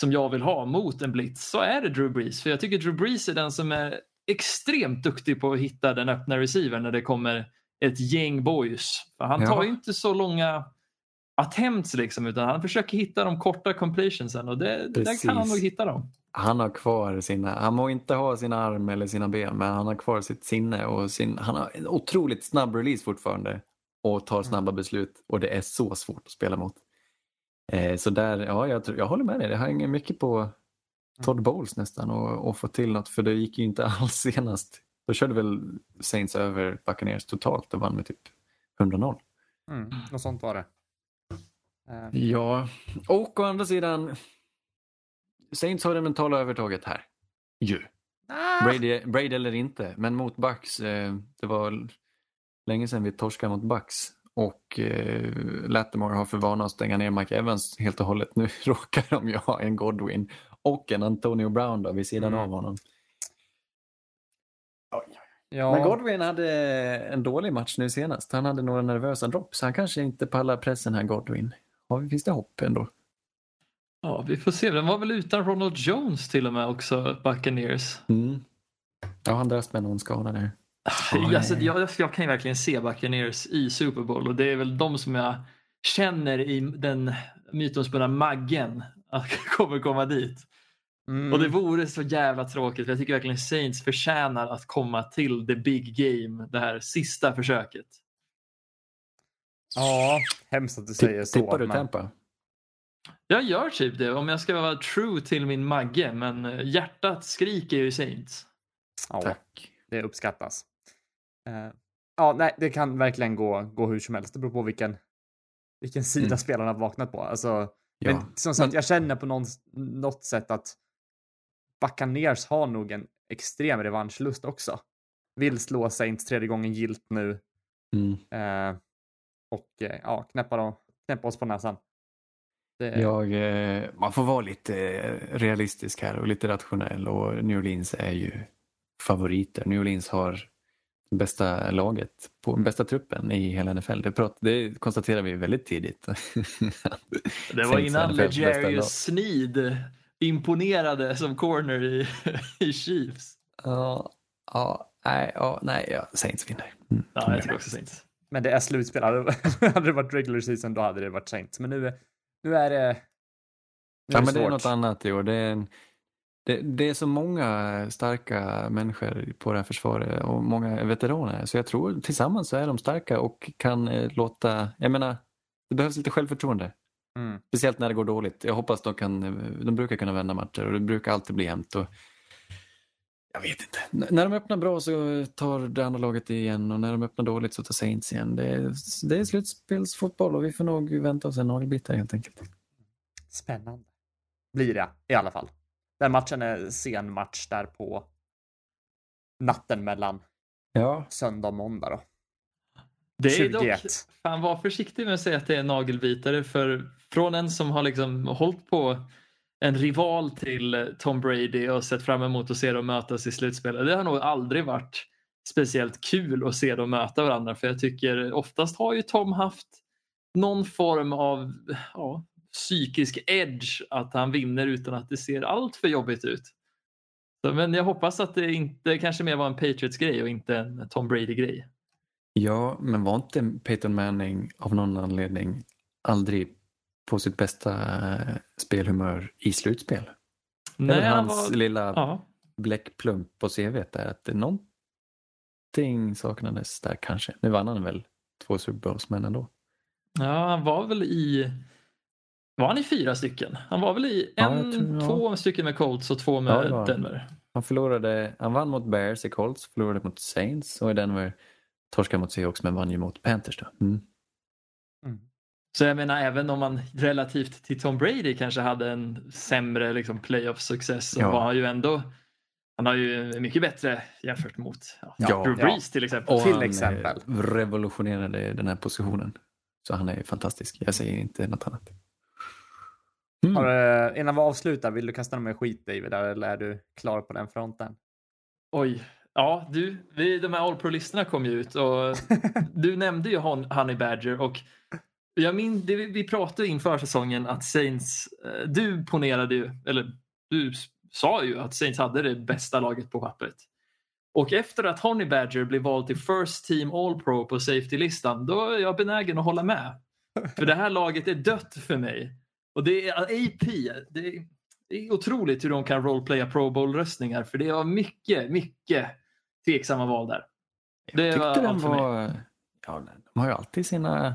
som jag vill ha mot en blitz så är det Drew Brees. För jag tycker Drew Brees är den som är extremt duktig på att hitta den öppna receivern när det kommer ett gäng boys. För han tar Ja. ju inte så långa attempts liksom utan han försöker hitta de korta completionsen och det, där kan han nog hitta dem. Han har kvar sina, han må inte ha sina arm eller sina ben men han har kvar sitt sinne och sin, han har en otroligt snabb release fortfarande och tar snabba beslut och det är så svårt att spela mot. Eh, så där, ja jag, tror, jag håller med dig, det hänger mycket på Todd Bowles nästan och, och få till något för det gick ju inte alls senast. Då körde väl Saints över Buccaneers totalt och vann med typ 100-0. Mm, något sånt var det. Eh, Ja, och å andra sidan Saints har det mentala övertaget här. ju. Ah, Brady, Brady eller inte, men mot Bucks. Eh, det var länge sedan vi torskade mot Bucks. Och eh, Lattimore har för vana att stänga ner Mike Evans helt och hållet. Nu råkar de ju ha en Godwin och en Antonio Brown då, vid sidan Mm. av honom. ja. Men Godwin hade en dålig match nu senast. Han hade några nervösa dropp, så han kanske inte pallar pressen här, Godwin. Ja, finns det hopp ändå? Ja, vi får se. Den var väl utan Ronald Jones till och med också, Buccaneers. Mm. Ja, han dras med någon skada där. Alltså, jag, jag kan ju verkligen se Buccaneers i Super Bowl och det är väl de som jag känner i den mytomspunna maggen att kommer komma dit. Mm. Och det vore så jävla tråkigt för jag tycker verkligen Saints förtjänar att komma till the big game, det här sista försöket. Ja, hemskt att du säger så. Tippar du men- Tampa? Jag gör typ det om jag ska vara true till min magge men eh, hjärtat skriker ju Saints. Ja, Tack. det uppskattas. Eh, ja, nej, det kan verkligen gå, gå hur som helst. Det beror på vilken, vilken sida Mm. spelarna har vaknat på. Alltså, Ja. Men som sagt, Men- jag känner på någon, något sätt att Buccaneers har nog en extrem revanschlust också. Vill slå Saints tredje gången gilt nu Mm. eh, och eh, ja, knäppa, dem, knäppa oss på näsan. Det, Jag, eh, man får vara lite eh, realistisk här och lite rationell och New Orleans är ju favoriter. New Orleans har bästa laget, på, bästa truppen i hela NFL. Det, prat, det konstaterar vi väldigt tidigt. Det var innan. Legarius Sneed imponerade som corner i, i Chiefs. Ja, ja, nej, ja, nej, ja, Saints vinner. Mm. Ja, jag tycker också Saints. Men det är slutspel. Hade hade det varit regular season då hade det varit Saints. Men nu, är- nu är det nu Ja, är men det är svårt. något annat i år. Det är, en, det, det är så många starka människor på det här försvaret och många veteraner. Så jag tror tillsammans så är de starka och kan eh, låta, jag menar, det behövs lite självförtroende. Mm. Speciellt när det går dåligt. Jag hoppas de kan, de brukar kunna vända matcher och det brukar alltid bli jämnt. Och, jag vet inte. N- när de öppnar bra så tar det andra laget det igen och när de öppnar dåligt så tar Saints igen. Det är, det är slutspelsfotboll och vi får nog vänta oss en nagelbit här helt enkelt. Spännande. Blir det i alla fall. Den matchen är sen match där på natten mellan Ja, söndag och måndag då. Det är dock, 21. fan var försiktig med att säga att det är en nagelbitare för från en som har liksom hållit på en rival till eh, Tom Brady och sett fram emot att se dem mötas i slutspelet. Det har nog aldrig varit speciellt kul att se dem möta varandra för jag tycker oftast har ju Tom haft någon form av ja, psykisk edge att han vinner utan att det ser allt för jobbigt ut. Men jag hoppas att det inte kanske mer var en Patriots-grej och inte en Tom Brady-grej. Ja, men var inte Peyton Manning av någon anledning aldrig på sitt bästa eh, spelhumör i slutspel? det väl han hans var- lilla Ja, bläckplump på CV där, att det någonting saknades där kanske. Nu vann han väl två Super Bowls, men ändå. Ja, han var väl i... Var han i fyra stycken? Han var väl i Ja, en, ja. två stycken med Colts och två Ja, med det han. Denver. Han förlorade, han vann mot Bears i Colts, förlorade mot Saints och i Denver torskade mot Seahawks men vann ju mot Panthers då. Mm. Så jag menar även om man relativt till Tom Brady kanske hade en sämre liksom, playoff success så Ja. var han ju ändå han har ju mycket bättre jämfört mot ja, Ja, Drew ja. Brees till exempel. Och Till han exempel. revolutionerade den här positionen. Så han är fantastisk. Jag säger inte något annat. Mm. Har, du- innan vi avslutar, vill du kasta någon mer skit David? Där, eller är du klar på den fronten? Oj. Ja, du, vi, de här All Pro-listorna kom ju ut och du nämnde ju Hon- Honey Badger och jag min, det, vi- pratade inför säsongen att Saints, eh, du ponerade ju, eller du sa ju att Saints hade det bästa laget på pappret. Och efter att Honey Badger blev vald till First Team All Pro på Safety-listan, då är jag benägen att hålla med. För det här laget är dött för mig. Och det är AP, det är, det är otroligt hur de kan roleplaya Pro Bowl-röstningar för det var mycket, mycket tveksamma val där. Det Jag var tyckte den för mig. var... Ja, de har ju alltid sina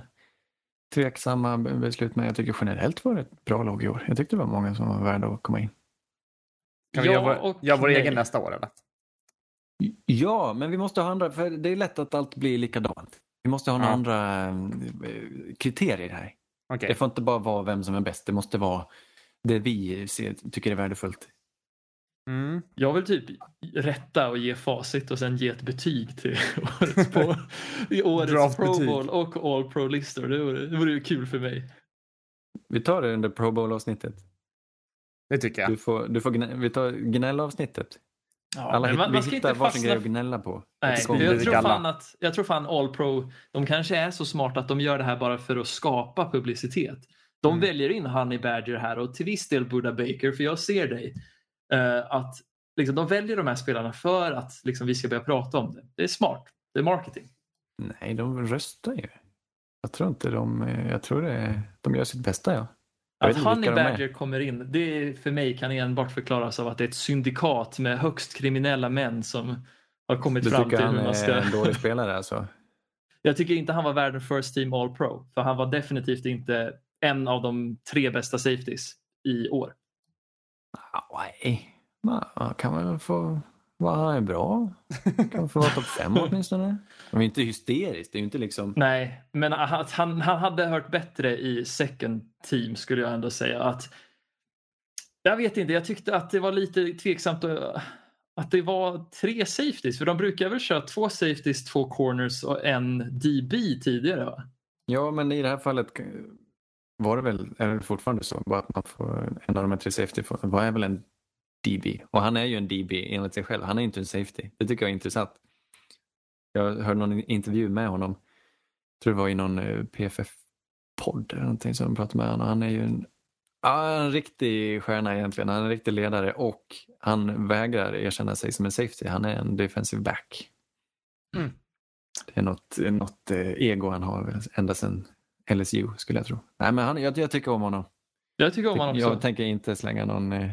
tveksamma be- beslut men jag tycker generellt var det ett bra lag i år. Jag tyckte det var många som var värda att komma in. Kan vi Ja göra vår, vår egen nästa år eller? Ja, men vi måste ha andra, för det är lätt att allt blir likadant. Vi måste ha några Ja. andra eh, kriterier här. Okej. Det får inte bara vara vem som är bäst, det måste vara det vi ser, tycker är värdefullt. Mm. Jag vill typ rätta och ge facit och sen ge ett betyg till årets, på, årets Pro. Bowl och All Pro-listor. Det vore, det vore ju kul för mig. Vi tar det under Pro Bowl-avsnittet. Det tycker jag. Du får, du får gnä, vi tar gnällavsnittet. Ja, Alla men hit, man, vi man ska hittar inte varsin grej att gnälla på. Nej, jag tror, fan att, jag tror fan All Pro, de kanske är så smarta att de gör det här bara för att skapa publicitet. De Mm. väljer in Honey Badger här och till viss del Buddha Baker, för jag ser dig. Eh, att liksom, de väljer de här spelarna för att liksom, vi ska börja prata om det. Det är smart. Det är marketing. Nej, de röstar ju. Jag tror inte de... Jag tror det, de gör sitt bästa, ja. Jag Att Honey är. Badger kommer in, det för mig kan enbart förklaras av att det är ett syndikat med högst kriminella män som har kommit Du fram tycker till han hur man är ska... en dålig spelare alltså? Jag tycker inte han var värd en first team all pro. För han var definitivt inte en av de tre bästa safeties i år. Nej, Man kan väl få vara han är bra. Kan få vara topp fem åtminstone. Men inte hysteriskt, det är ju inte liksom... Nej, men att han, han hade hört bättre i second team skulle jag ändå säga. att Jag vet inte, jag tyckte att det var lite tveksamt att, att det var tre safeties. För de brukar väl köra två safeties, två corners och en DB tidigare va? Ja, men i det här fallet var det väl, är det fortfarande så, bara att man får en av de här tre safety, får, vad är väl en DB? Och han är ju en DB enligt sig själv, han är inte en safety. Det tycker jag är intressant. Jag hörde någon intervju med honom, jag tror det var i någon eh, PFF-podd eller någonting som de pratade med honom. Han är ju en, ja, en riktig stjärna egentligen, han är en riktig ledare och han vägrar erkänna sig som en safety, han är en defensive back. Mm. Det är något, något eh, ego han har ända sedan LSU skulle jag tro. Nej, men han, jag, jag tycker om honom. Jag tycker om honom också. Jag tänker inte slänga någon eh,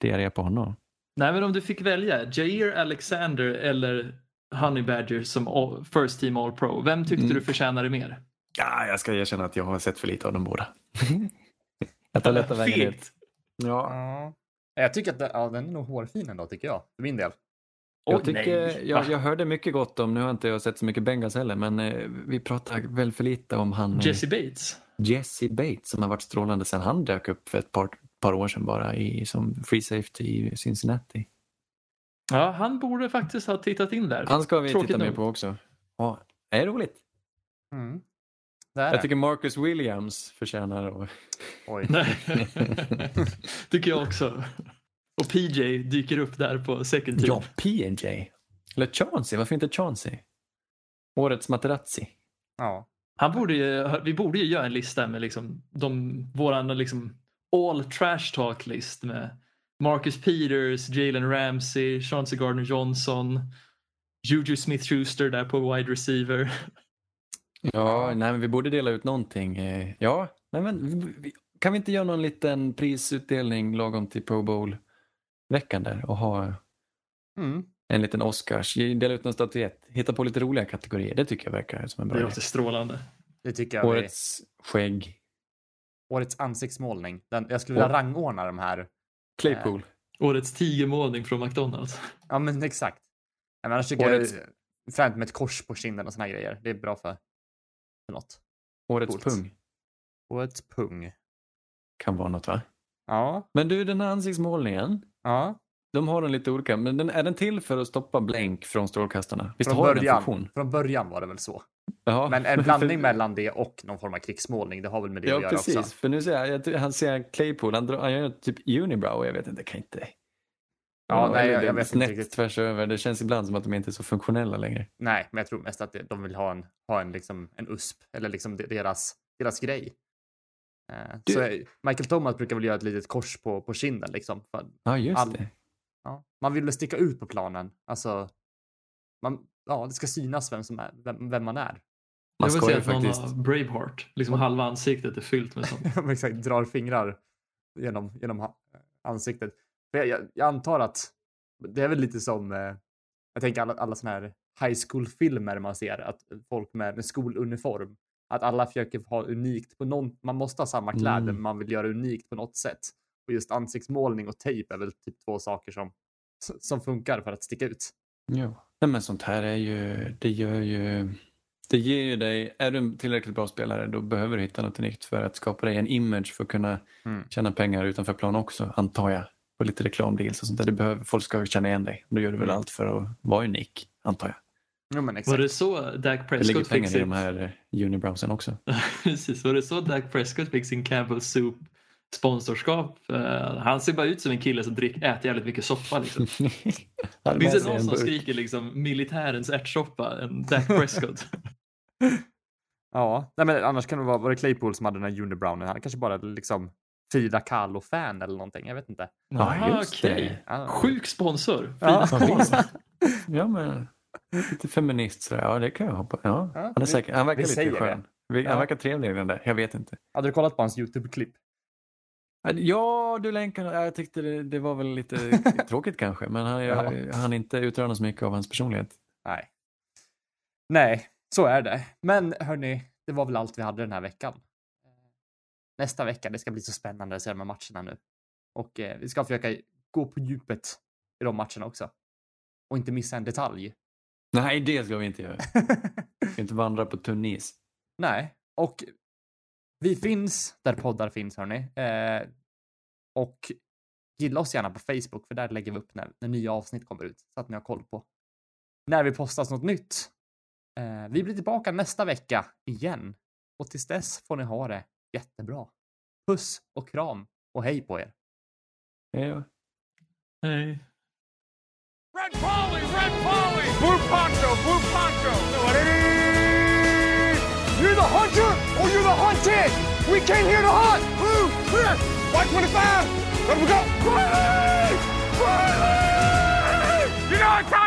diarré på honom. Nej, men om du fick välja Jair Alexander eller Honey Badger som all, first team all pro. Vem tyckte Mm. du förtjänade mer? Ja, jag ska erkänna att jag har sett för lite av dem båda. jag tar lätta vägen. Ja, Ja. Jag tycker att den, ja, den är nog hårfin ändå, tycker jag. För min del. Jag, tycker, jag, jag hörde mycket gott om, nu har inte jag sett så mycket Bengals heller, men eh, vi pratar väl för lite om han eh, Jesse Bates. Jesse Bates som har varit strålande sedan han dök upp för ett par, par år sedan bara i, som free safety i Cincinnati. Ja, han borde faktiskt ha tittat in där. Han ska vi Tråkigt titta mer på också. Ja, är det roligt? Mm. Det är Jag tycker Marcus Williams förtjänar att... Oj. Tycker jag också. Och PJ dyker upp där på second team. Ja, PNJ. Eller Chauncey, varför inte Chauncey? Årets Materazzi. Ja. Han borde ju, vi borde ju göra en lista med liksom de, våran liksom all trash talk list med Marcus Peters, Jalen Ramsey, Chauncey Gardner Johnson, Juju Smith-Schuster där på wide receiver. Ja, nej, men vi borde dela ut någonting. eh, Ja, nej, men kan vi inte göra någon liten prisutdelning lagom till Pro Bowl-veckan där och ha Mm. en liten Oscars, dela ut någon statyett, hitta på lite roliga kategorier. Det tycker jag verkar som en bra Det låter strålande. Det tycker jag. Årets, Årets skägg, årets ansiktsmålning. Den, jag skulle vilja År- rangordna de här. Claypool. Årets tigermålning från McDonalds. Ja, men exakt. Men annars tycker Årets- jag fränt med ett kors på kinden och såna här grejer. Det är bra för, för något. Årets coolt. pung Årets pung. kan vara något va? Ja. Men du, den här ansiktsmålningen, Ja. de har den lite olika, men den, är den till för att stoppa blänk från strålkastarna? Visst Från har den början, funktion? från början var det väl så. Ja. Men en blandning mellan det och någon form av krigsmålning, det har väl med det Ja, att göra precis. också. För nu ser jag, jag han ser Claypool, han, drar, han gör typ unibrow jag vet inte, det kan inte... Ja, nej, eller jag- jag vet inte snett riktigt. tvärs över. Det känns ibland som att de inte är så funktionella längre. Nej, men jag tror mest att de vill ha en, ha en, liksom, en USP eller liksom de- deras, deras grej. Eh, Du- Så Michael Thomas brukar väl göra ett litet kors på, på kinden liksom. För, Ja, just All- det. ja. Man vill väl sticka ut på planen. Alltså, man, ja, det ska synas vem, som är, vem, vem man är. Man jag vill säga ju att någon faktiskt... har Braveheart. Liksom halva ansiktet är fyllt med sånt. Exakt, drar fingrar genom, genom ansiktet. Jag, jag, jag antar att det är väl lite som, eh, jag tänker alla, alla såna här high school-filmer man ser, att folk med, med skoluniform, att alla försöker ha unikt på någon, man måste ha samma kläder, Mm. men man vill göra unikt på något sätt. Och just ansiktsmålning och tejp är väl typ två saker som, som funkar för att sticka ut. Ja. Nej, men sånt här är ju, det gör ju, det ger ju dig, är du tillräckligt bra spelare då behöver du hitta något unikt för att skapa dig en image för att kunna Mm. tjäna pengar utanför plan också, antar jag. på lite reklamdeals och sånt där. Du behöver, folk ska känna igen dig. Då gör du väl Mm. allt för att vara unik, antar jag. Men Var det så Dak Det ligger Prescott fick i de sin... här unibrowsen också. Precis, var det så Dak Prescott fick sin Campbell Soup sponsorskap? Eh, han ser bara ut som en kille som drick, äter jävligt mycket soppa. Liksom. Finns det någon som burk. skriker liksom militärens ärtsoppa än Dak Prescott? Ja, nej men annars kan det vara, var det Claypool som hade den här Unibrownen? Han kanske bara liksom Frida Kahlo-fan eller någonting, jag vet inte. Ja, Ah, just okej. det. Ja. Sjuk sponsor. Ja. Frida Kahlo. Ja, men lite feminist sådär. Ja, det kan jag hoppa. Ja, Ja, han, är vi- säker, han verkar lite skön. Vi- Han Ja. verkar trevlig den där. Jag vet inte. Hade du kollat på hans YouTube-klipp? Ja, du länkade. ja, Jag tyckte det, det var väl lite tråkigt kanske. Men han, jag, han inte utröna så mycket av hans personlighet. Nej. Nej, så är det. Men hörni, det var väl allt vi hade den här veckan. Nästa vecka, det ska bli så spännande att se de här matcherna nu. Och eh, vi ska försöka gå på djupet i de matcherna också. Och inte missa en detalj. Nej, det ska vi inte göra. Vi ska inte vandra på tunn is. Nej, och vi finns där poddar finns hörni. Eh, och gilla oss gärna på Facebook för där lägger vi upp när, när nya avsnitt kommer ut så att ni har koll på när vi postas något nytt. Eh, vi blir tillbaka nästa vecka igen och tills dess får ni ha det jättebra. Puss och kram och hej på er. Ja. Nej. Red Polly, Red Polly, Blue Poncho, Blue Poncho. You're the hunter or you're the hunted. We came here to hunt. Blue, clear. White 25. Let we go. Riley! Riley! You know what time